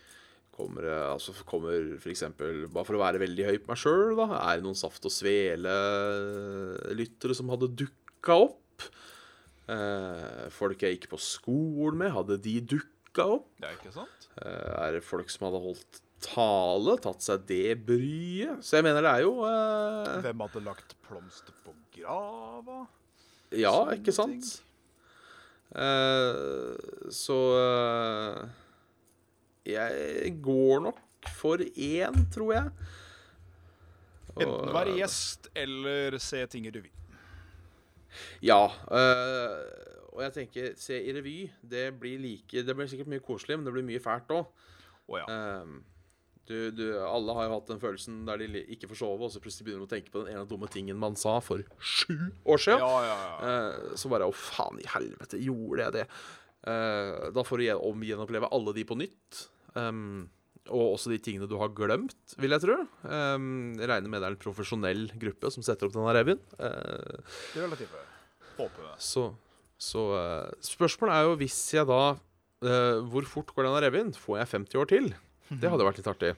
Kommer altså kommer eksempel, Bare for å være veldig høy på meg sjøl, da. Er det noen Saft og Svele-lyttere som hadde dukka opp? Eh, folk jeg gikk på skolen med, hadde de dukka opp? Det er ikke sant? Eh, er det folk som hadde holdt tale, tatt seg det bryet? Så jeg mener det er jo eh, Hvem hadde lagt plomster på grava? Ja, Sånne ikke sant? Eh, så eh, Jeg går nok for én, tror jeg. Og- Enten være gjest eller se ting i revy. Ja. Øh, og jeg tenker, se i revy, det blir like Det blir sikkert mye koselig, men det blir mye fælt òg. Oh, ja. du, du, alle har jo hatt den følelsen der de ikke får sove, og så plutselig begynner de å tenke på den ene dumme tingen man sa for sju år siden. ja, ja. Eh, så bare Å, faen i helvete, gjorde jeg det? Eh, da får du gjen- omgjenoppleve alle de på nytt. Um, og også de tingene du har glemt, vil jeg tro. Um, jeg regner med det er en profesjonell gruppe som setter opp denne revyen. Håper jeg. så så uh, spørsmålet er jo hvis jeg da uh, Hvor fort går denne revyen? Får jeg 50 år til? Det hadde vært litt artig.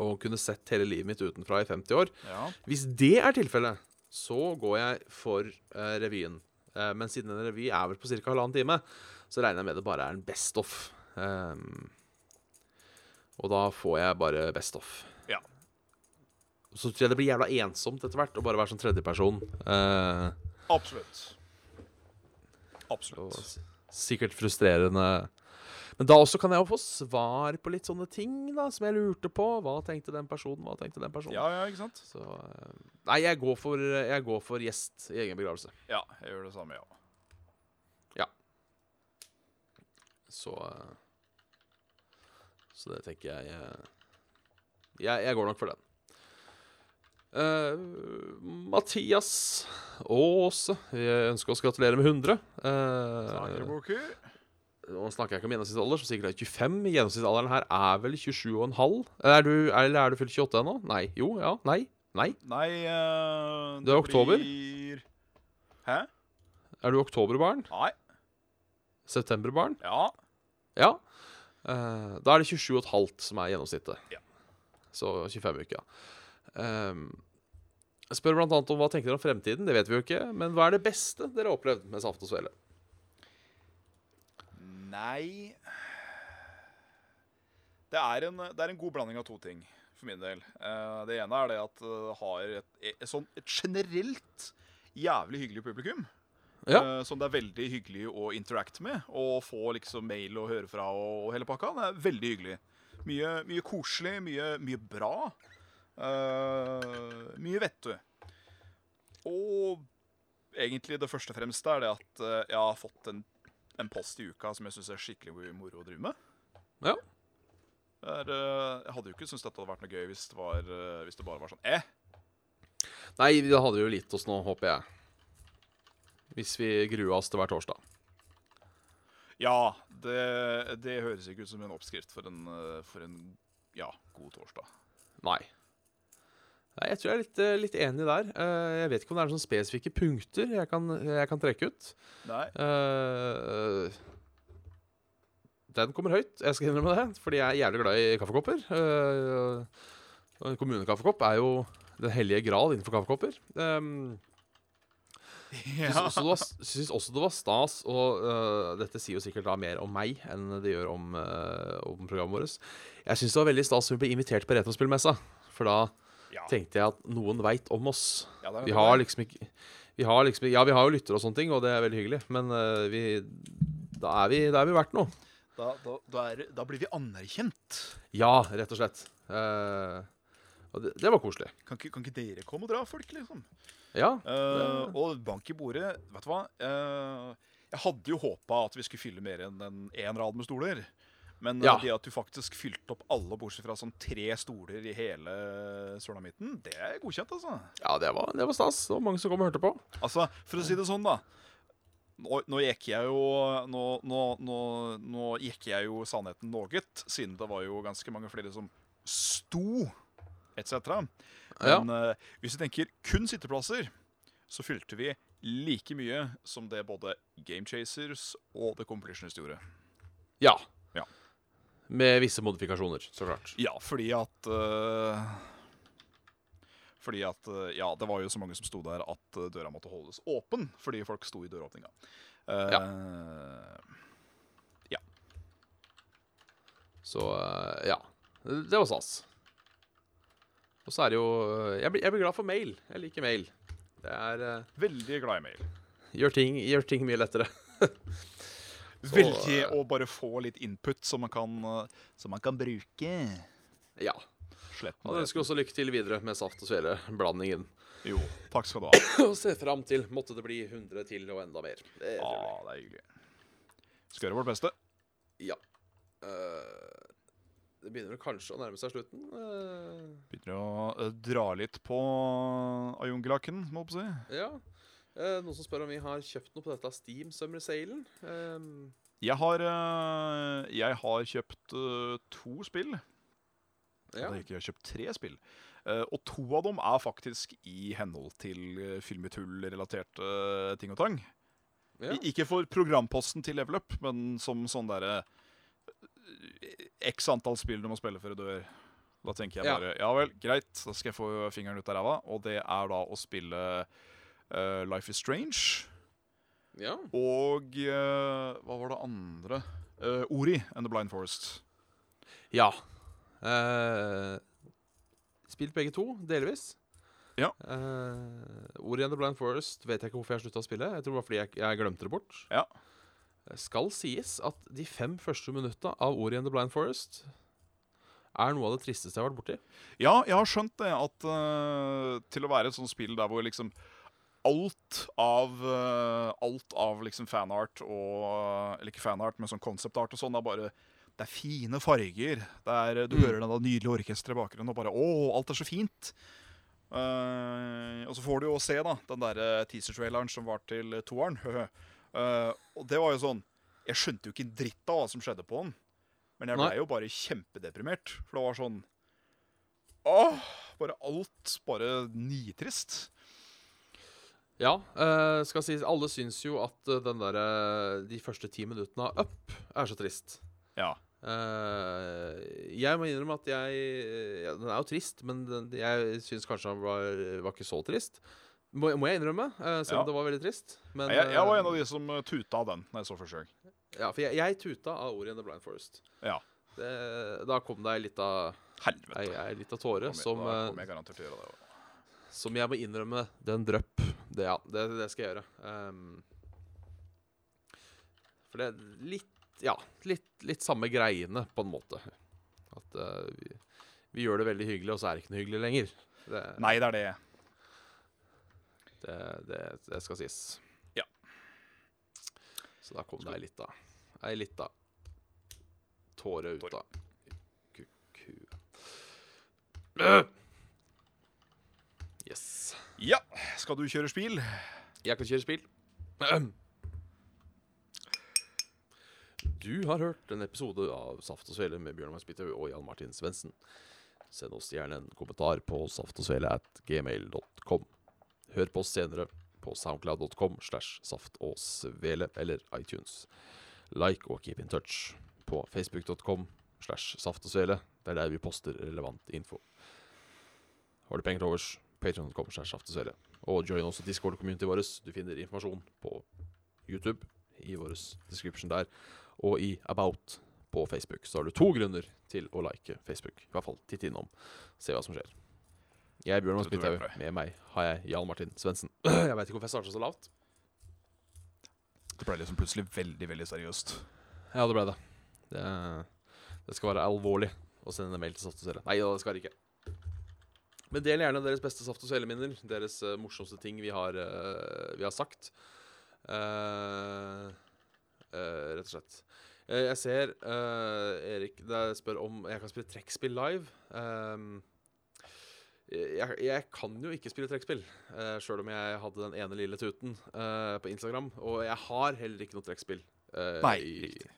Å kunne sett hele livet mitt utenfra i 50 år. Ja. Hvis det er tilfellet, så går jeg for revyen. Men siden en revy er vel på ca. halvannen time, så regner jeg med det bare er en best of. Ehm, og da får jeg bare best off. Ja. Så tror jeg det blir jævla ensomt etter hvert å bare være sånn tredjeperson. Uh, Absolutt. Absolutt. sikkert frustrerende. Men da også kan jeg jo få svar på litt sånne ting da, som jeg lurte på. Hva tenkte den personen? Hva tenkte den personen? Ja, ja, ikke sant? Så eh, Nei, jeg går for, jeg går for gjest i egen begravelse. Ja, jeg gjør det samme, ja. Så eh, Så det tenker jeg eh, Jeg, jeg går nok for den. Uh, Mathias Aase, jeg ønsker oss gratulere med 100. Uh, Sagerboker. nå snakker jeg ikke om gjennomsnittsalder, som sikkert er 25. Gjennomsnittsalderen her er vel 27,5. Er du, eller er du fylt 28 ennå? Nei. Jo, ja. Nei. Nei. Nei uh, Det er oktober? Blir... Hæ? Er du oktoberbarn? Nei. Septemberbarn? Ja. Ja. Eh, da er det 27,5 som er gjennomsnittet. Ja. Så 25 uker, ja. Um, jeg spør annet om hva tenker dere om fremtiden. Det vet vi jo ikke. Men hva er det beste dere har opplevd med Saft og Svele? Nei det er, en, det er en god blanding av to ting, for min del. Uh, det ene er det at det har et, et, sånn, et generelt jævlig hyggelig publikum. Ja. uh, som det er veldig hyggelig å interacte med. Og få liksom mail og høre fra og, og hele pakka. Det er veldig hyggelig. Mye, mye koselig, mye, mye bra. Uh, mye vettu. Og egentlig det første og fremste er det at uh, jeg har fått en, en post i uka som jeg syns er skikkelig moro å drive med. Ja. Er, eh, jeg hadde jo ikke syntes dette hadde vært noe gøy hvis det, var, hvis det bare var sånn eh. Nei, det hadde jo gitt oss nå, håper jeg. Hvis vi gruer oss til hver torsdag. Ja, det, det høres ikke ut som en oppskrift for en, eh, for en ja, god torsdag. Nei. Nei, Jeg tror jeg er litt, eh, litt enig der. Eh, Jeg vet ikke om det er sånne spesifikke punkter jeg kan, jeg kan trekke ut. Nei. Uh, den kommer høyt, jeg skal innrømme det, fordi jeg er jævlig glad i kaffekopper. Uh, en kommunekaffekopp er jo den hellige gral innenfor kaffekopper. Um, Ja. Så, også, det var- syns også det var stas, og uh, dette sier jo sikkert da mer om meg enn det gjør om, uh, om programmet vårt. Jeg syns det var veldig stas at vi ble invitert på Retrospillmessa, for da Ja. tenkte jeg at noen veit om oss. Ja, Vi har liksom ikke vi har liksom, Ja, vi har jo lyttere og sånne ting, og det er veldig hyggelig, men uh, vi, da, er vi, da er vi verdt noe. Da, da, da, er, da blir vi anerkjent. Ja, rett og slett. Eh, og det, det var koselig. Kan ikke, kan ikke dere komme og dra folk, liksom? Ja. uh, og bank i bordet, vet du hva? Uh, jeg hadde jo håpa at vi skulle fylle mer enn en én rad med stoler. Men Ja. det at du faktisk fylte opp alle bortsett fra sånn tre stoler i hele sulamitten, det er godkjent, altså. ja, det var, det var stas. Det var mange som kom og hørte på. Altså, For å si det sånn, da. Nå, nå gikk jeg jo nå, nå, nå gikk jeg jo sannheten noe, siden det var jo ganske mange flere som sto, etc. Ja. Men eh, hvis vi tenker kun sitteplasser, så fylte vi like mye som det både Game Chasers og The Completionist gjorde. Ja. Ja. Med visse modifikasjoner, så klart. Ja, fordi at uh, Fordi at uh, Ja, det var jo så mange som sto der at døra måtte holdes åpen fordi folk sto i døråpninga. Eh, Så eh, ja. Det var stas. Og så er det jo eh, jeg blir, jeg blir glad for mail. Jeg liker mail. Det er eh, Veldig glad i mail. gjør, ting, gjør ting mye lettere. Så, Veldig å bare få litt input som man kan, eh, som man kan bruke. Ja. Slett Og jeg ønsker også lykke til videre med saft og svele-blandingen. Jo, takk skal du ha. Og ser fram til måtte det bli 100 til og enda mer. Det Ja, trivelig. det er hyggelig. Skal gjøre vårt beste. Ja. Eh, det begynner vel kanskje å nærme seg slutten. Eh, Begynner å eh, dra litt på ajungelaken, må jeg på si. ja. Eh, noen som spør om vi har kjøpt noe på dette Steam Summer Sailen. Eh, Jeg har, eh, jeg har kjøpt eh, to spill. ja. Jeg har kjøpt tre spill. Eh, og to av dem er faktisk i henhold til Filmetull-relaterte eh, ting og tang. ja. Ikke for programposten til Level Up, men som sånn derre eh, X antall spill du må spille før du dør. Da tenker jeg bare ja vel, greit, da skal jeg få fingeren ut av ræva. Og det er da å spille uh, Life is Strange ja. og uh, Hva var det andre? Uh, Ori and The Blind Forest. Ja. Spilt begge to, delvis. Ja. Ori and the Blind Forest vet jeg ikke hvorfor jeg slutta å spille. Jeg tror det var fordi jeg, jeg glemte det bort. Ja. Skal sies at de fem første minutta av Ori and the Blind Forest er noe av det tristeste jeg har vært borti. Ja, jeg har skjønt det. At uh, til å være et sånt spill der hvor liksom alt av uh, Alt av liksom fanart og Eller ikke fanart, men sånn konseptart og sånn er bare Det er fine farger. Det er, du Mm. hører det nydelige orkesteret i bakgrunnen, og bare Å, alt er så fint. Uh, og så får du jo se da den der eh, teaser-traileren som var til eh, toeren. uh, og det var jo sånn Jeg skjønte jo ikke en dritt av hva som skjedde på den. Men jeg ble jo bare kjempedeprimert. For det var sånn Åh, bare alt bare nitrist. Ja, eh, skal sies Alle syns jo at eh, den der, eh, de første ti minuttene av Up er så trist. Ja. Eh, jeg må innrømme at jeg ja, Den er jo trist, men den, jeg syns kanskje han var, var ikke så trist. Må, må jeg innrømme, eh, selv om Ja. det var veldig trist. Men, Jeg, jeg var en eh, av de som eh, tuta av den når jeg så første gang. Ja, for jeg, jeg tuta av Ori and the Blind Forest. Ja. Det, da kom det ei lita, Helvete. ei, ei lita tåre som, da eh, kommer jeg garantert til å gjøre det. som jeg må innrømme Den drøpp. Det, ja, det, det skal jeg gjøre. Um, for det er litt Ja, litt, litt samme greiene, på en måte. At uh, vi, vi gjør det veldig hyggelig, og så er det ikke noe hyggelig lenger. Det, Nei, det er det. det, det, det skal sies. Så da kom det ei lita Ei lita tåre ut av kuku. Øh! Yes. Ja, skal du kjøre spill? Jeg kan kjøre spill. Du har hørt en episode av Saft og Svele med Bjørn Magnus og Jan Martin Svendsen. Send oss gjerne en kommentar på saftogsvele at gmail.com. Hør på oss senere på soundcloud.com slash saft og svele eller iTunes. Like og keep in touch på facebook.com slash saft og svele. Det er der vi poster relevant info. Har du penger til overs, patreon.com slash saft og svele. Og join også Discord-community vårt. Du finner informasjon på YouTube i vår description der, og i About på Facebook. Så har du to grunner til å like Facebook. I hvert fall titt innom, se hva som skjer. Jeg er Bjørn jeg Midthaug. Med meg har jeg Jan Martin Svendsen. Jeg veit ikke hvorfor jeg starta så lavt. Det ble liksom plutselig veldig veldig seriøst. Ja, det ble det. Det, det skal være alvorlig å sende en mail til Saft og Svele. Nei, det skal det ikke. Men del gjerne deres beste Saft og Svele-minner. Deres uh, morsomste ting vi har, uh, vi har sagt. Uh, eh, rett og slett. Eh, jeg ser eh, Erik der spør om jeg kan spille trekkspill live. Ehm, jeg, jeg kan jo ikke spille trekkspill, uh, sjøl om jeg hadde den ene lille tuten uh, på Instagram. Og jeg har heller ikke noe trekkspill. Uh, Nei, riktig.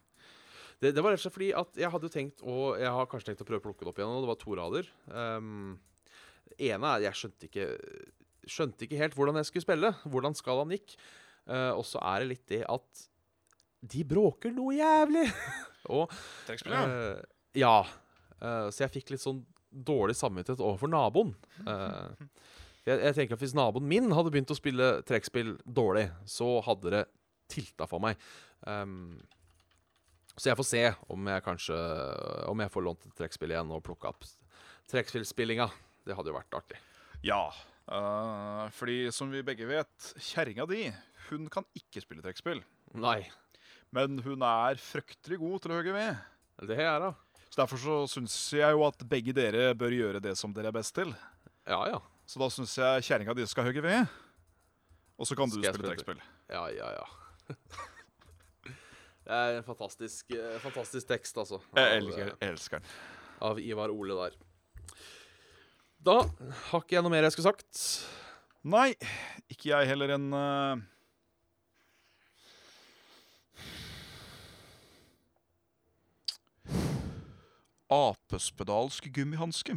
Det, det var rett og slett fordi at jeg hadde tenkt å jeg har kanskje tenkt å prøve å plukke det opp igjen. Og det var to rader. Um, det ene er jeg skjønte ikke Skjønte ikke helt hvordan jeg skulle spille. Hvordan skalaen gikk. Uh, og så er det litt det at de bråker noe jævlig. og Trekkspill, ja. Eh, ja. Uh, så jeg fikk litt sånn dårlig samvittighet overfor naboen. Uh, jeg, jeg tenker at Hvis naboen min hadde begynt å spille trekkspill dårlig, så hadde det tilta for meg. Um, så jeg får se om jeg kanskje Om jeg får lånt et trekkspill igjen og plukka opp trekkspillspillinga. Det hadde jo vært artig. Ja. Uh, fordi som vi begge vet, kjerringa di hun kan ikke spille trekkspill. Nei. Men hun er fryktelig god til å hogge ved. Det er da. Så Derfor så syns jeg jo at begge dere bør gjøre det som dere er best til. Ja, ja. Så da syns jeg kjerringa di skal hogge ved. Og så kan du spille trekkspill. Ja, ja, ja. Det er en fantastisk, eh, fantastisk tekst, altså. Jeg elsker, eh, elsker den. av Ivar Ole der. Da har ikke jeg noe mer jeg skulle sagt. Nei, ikke jeg heller en eh, Apespedalsk gummihanske.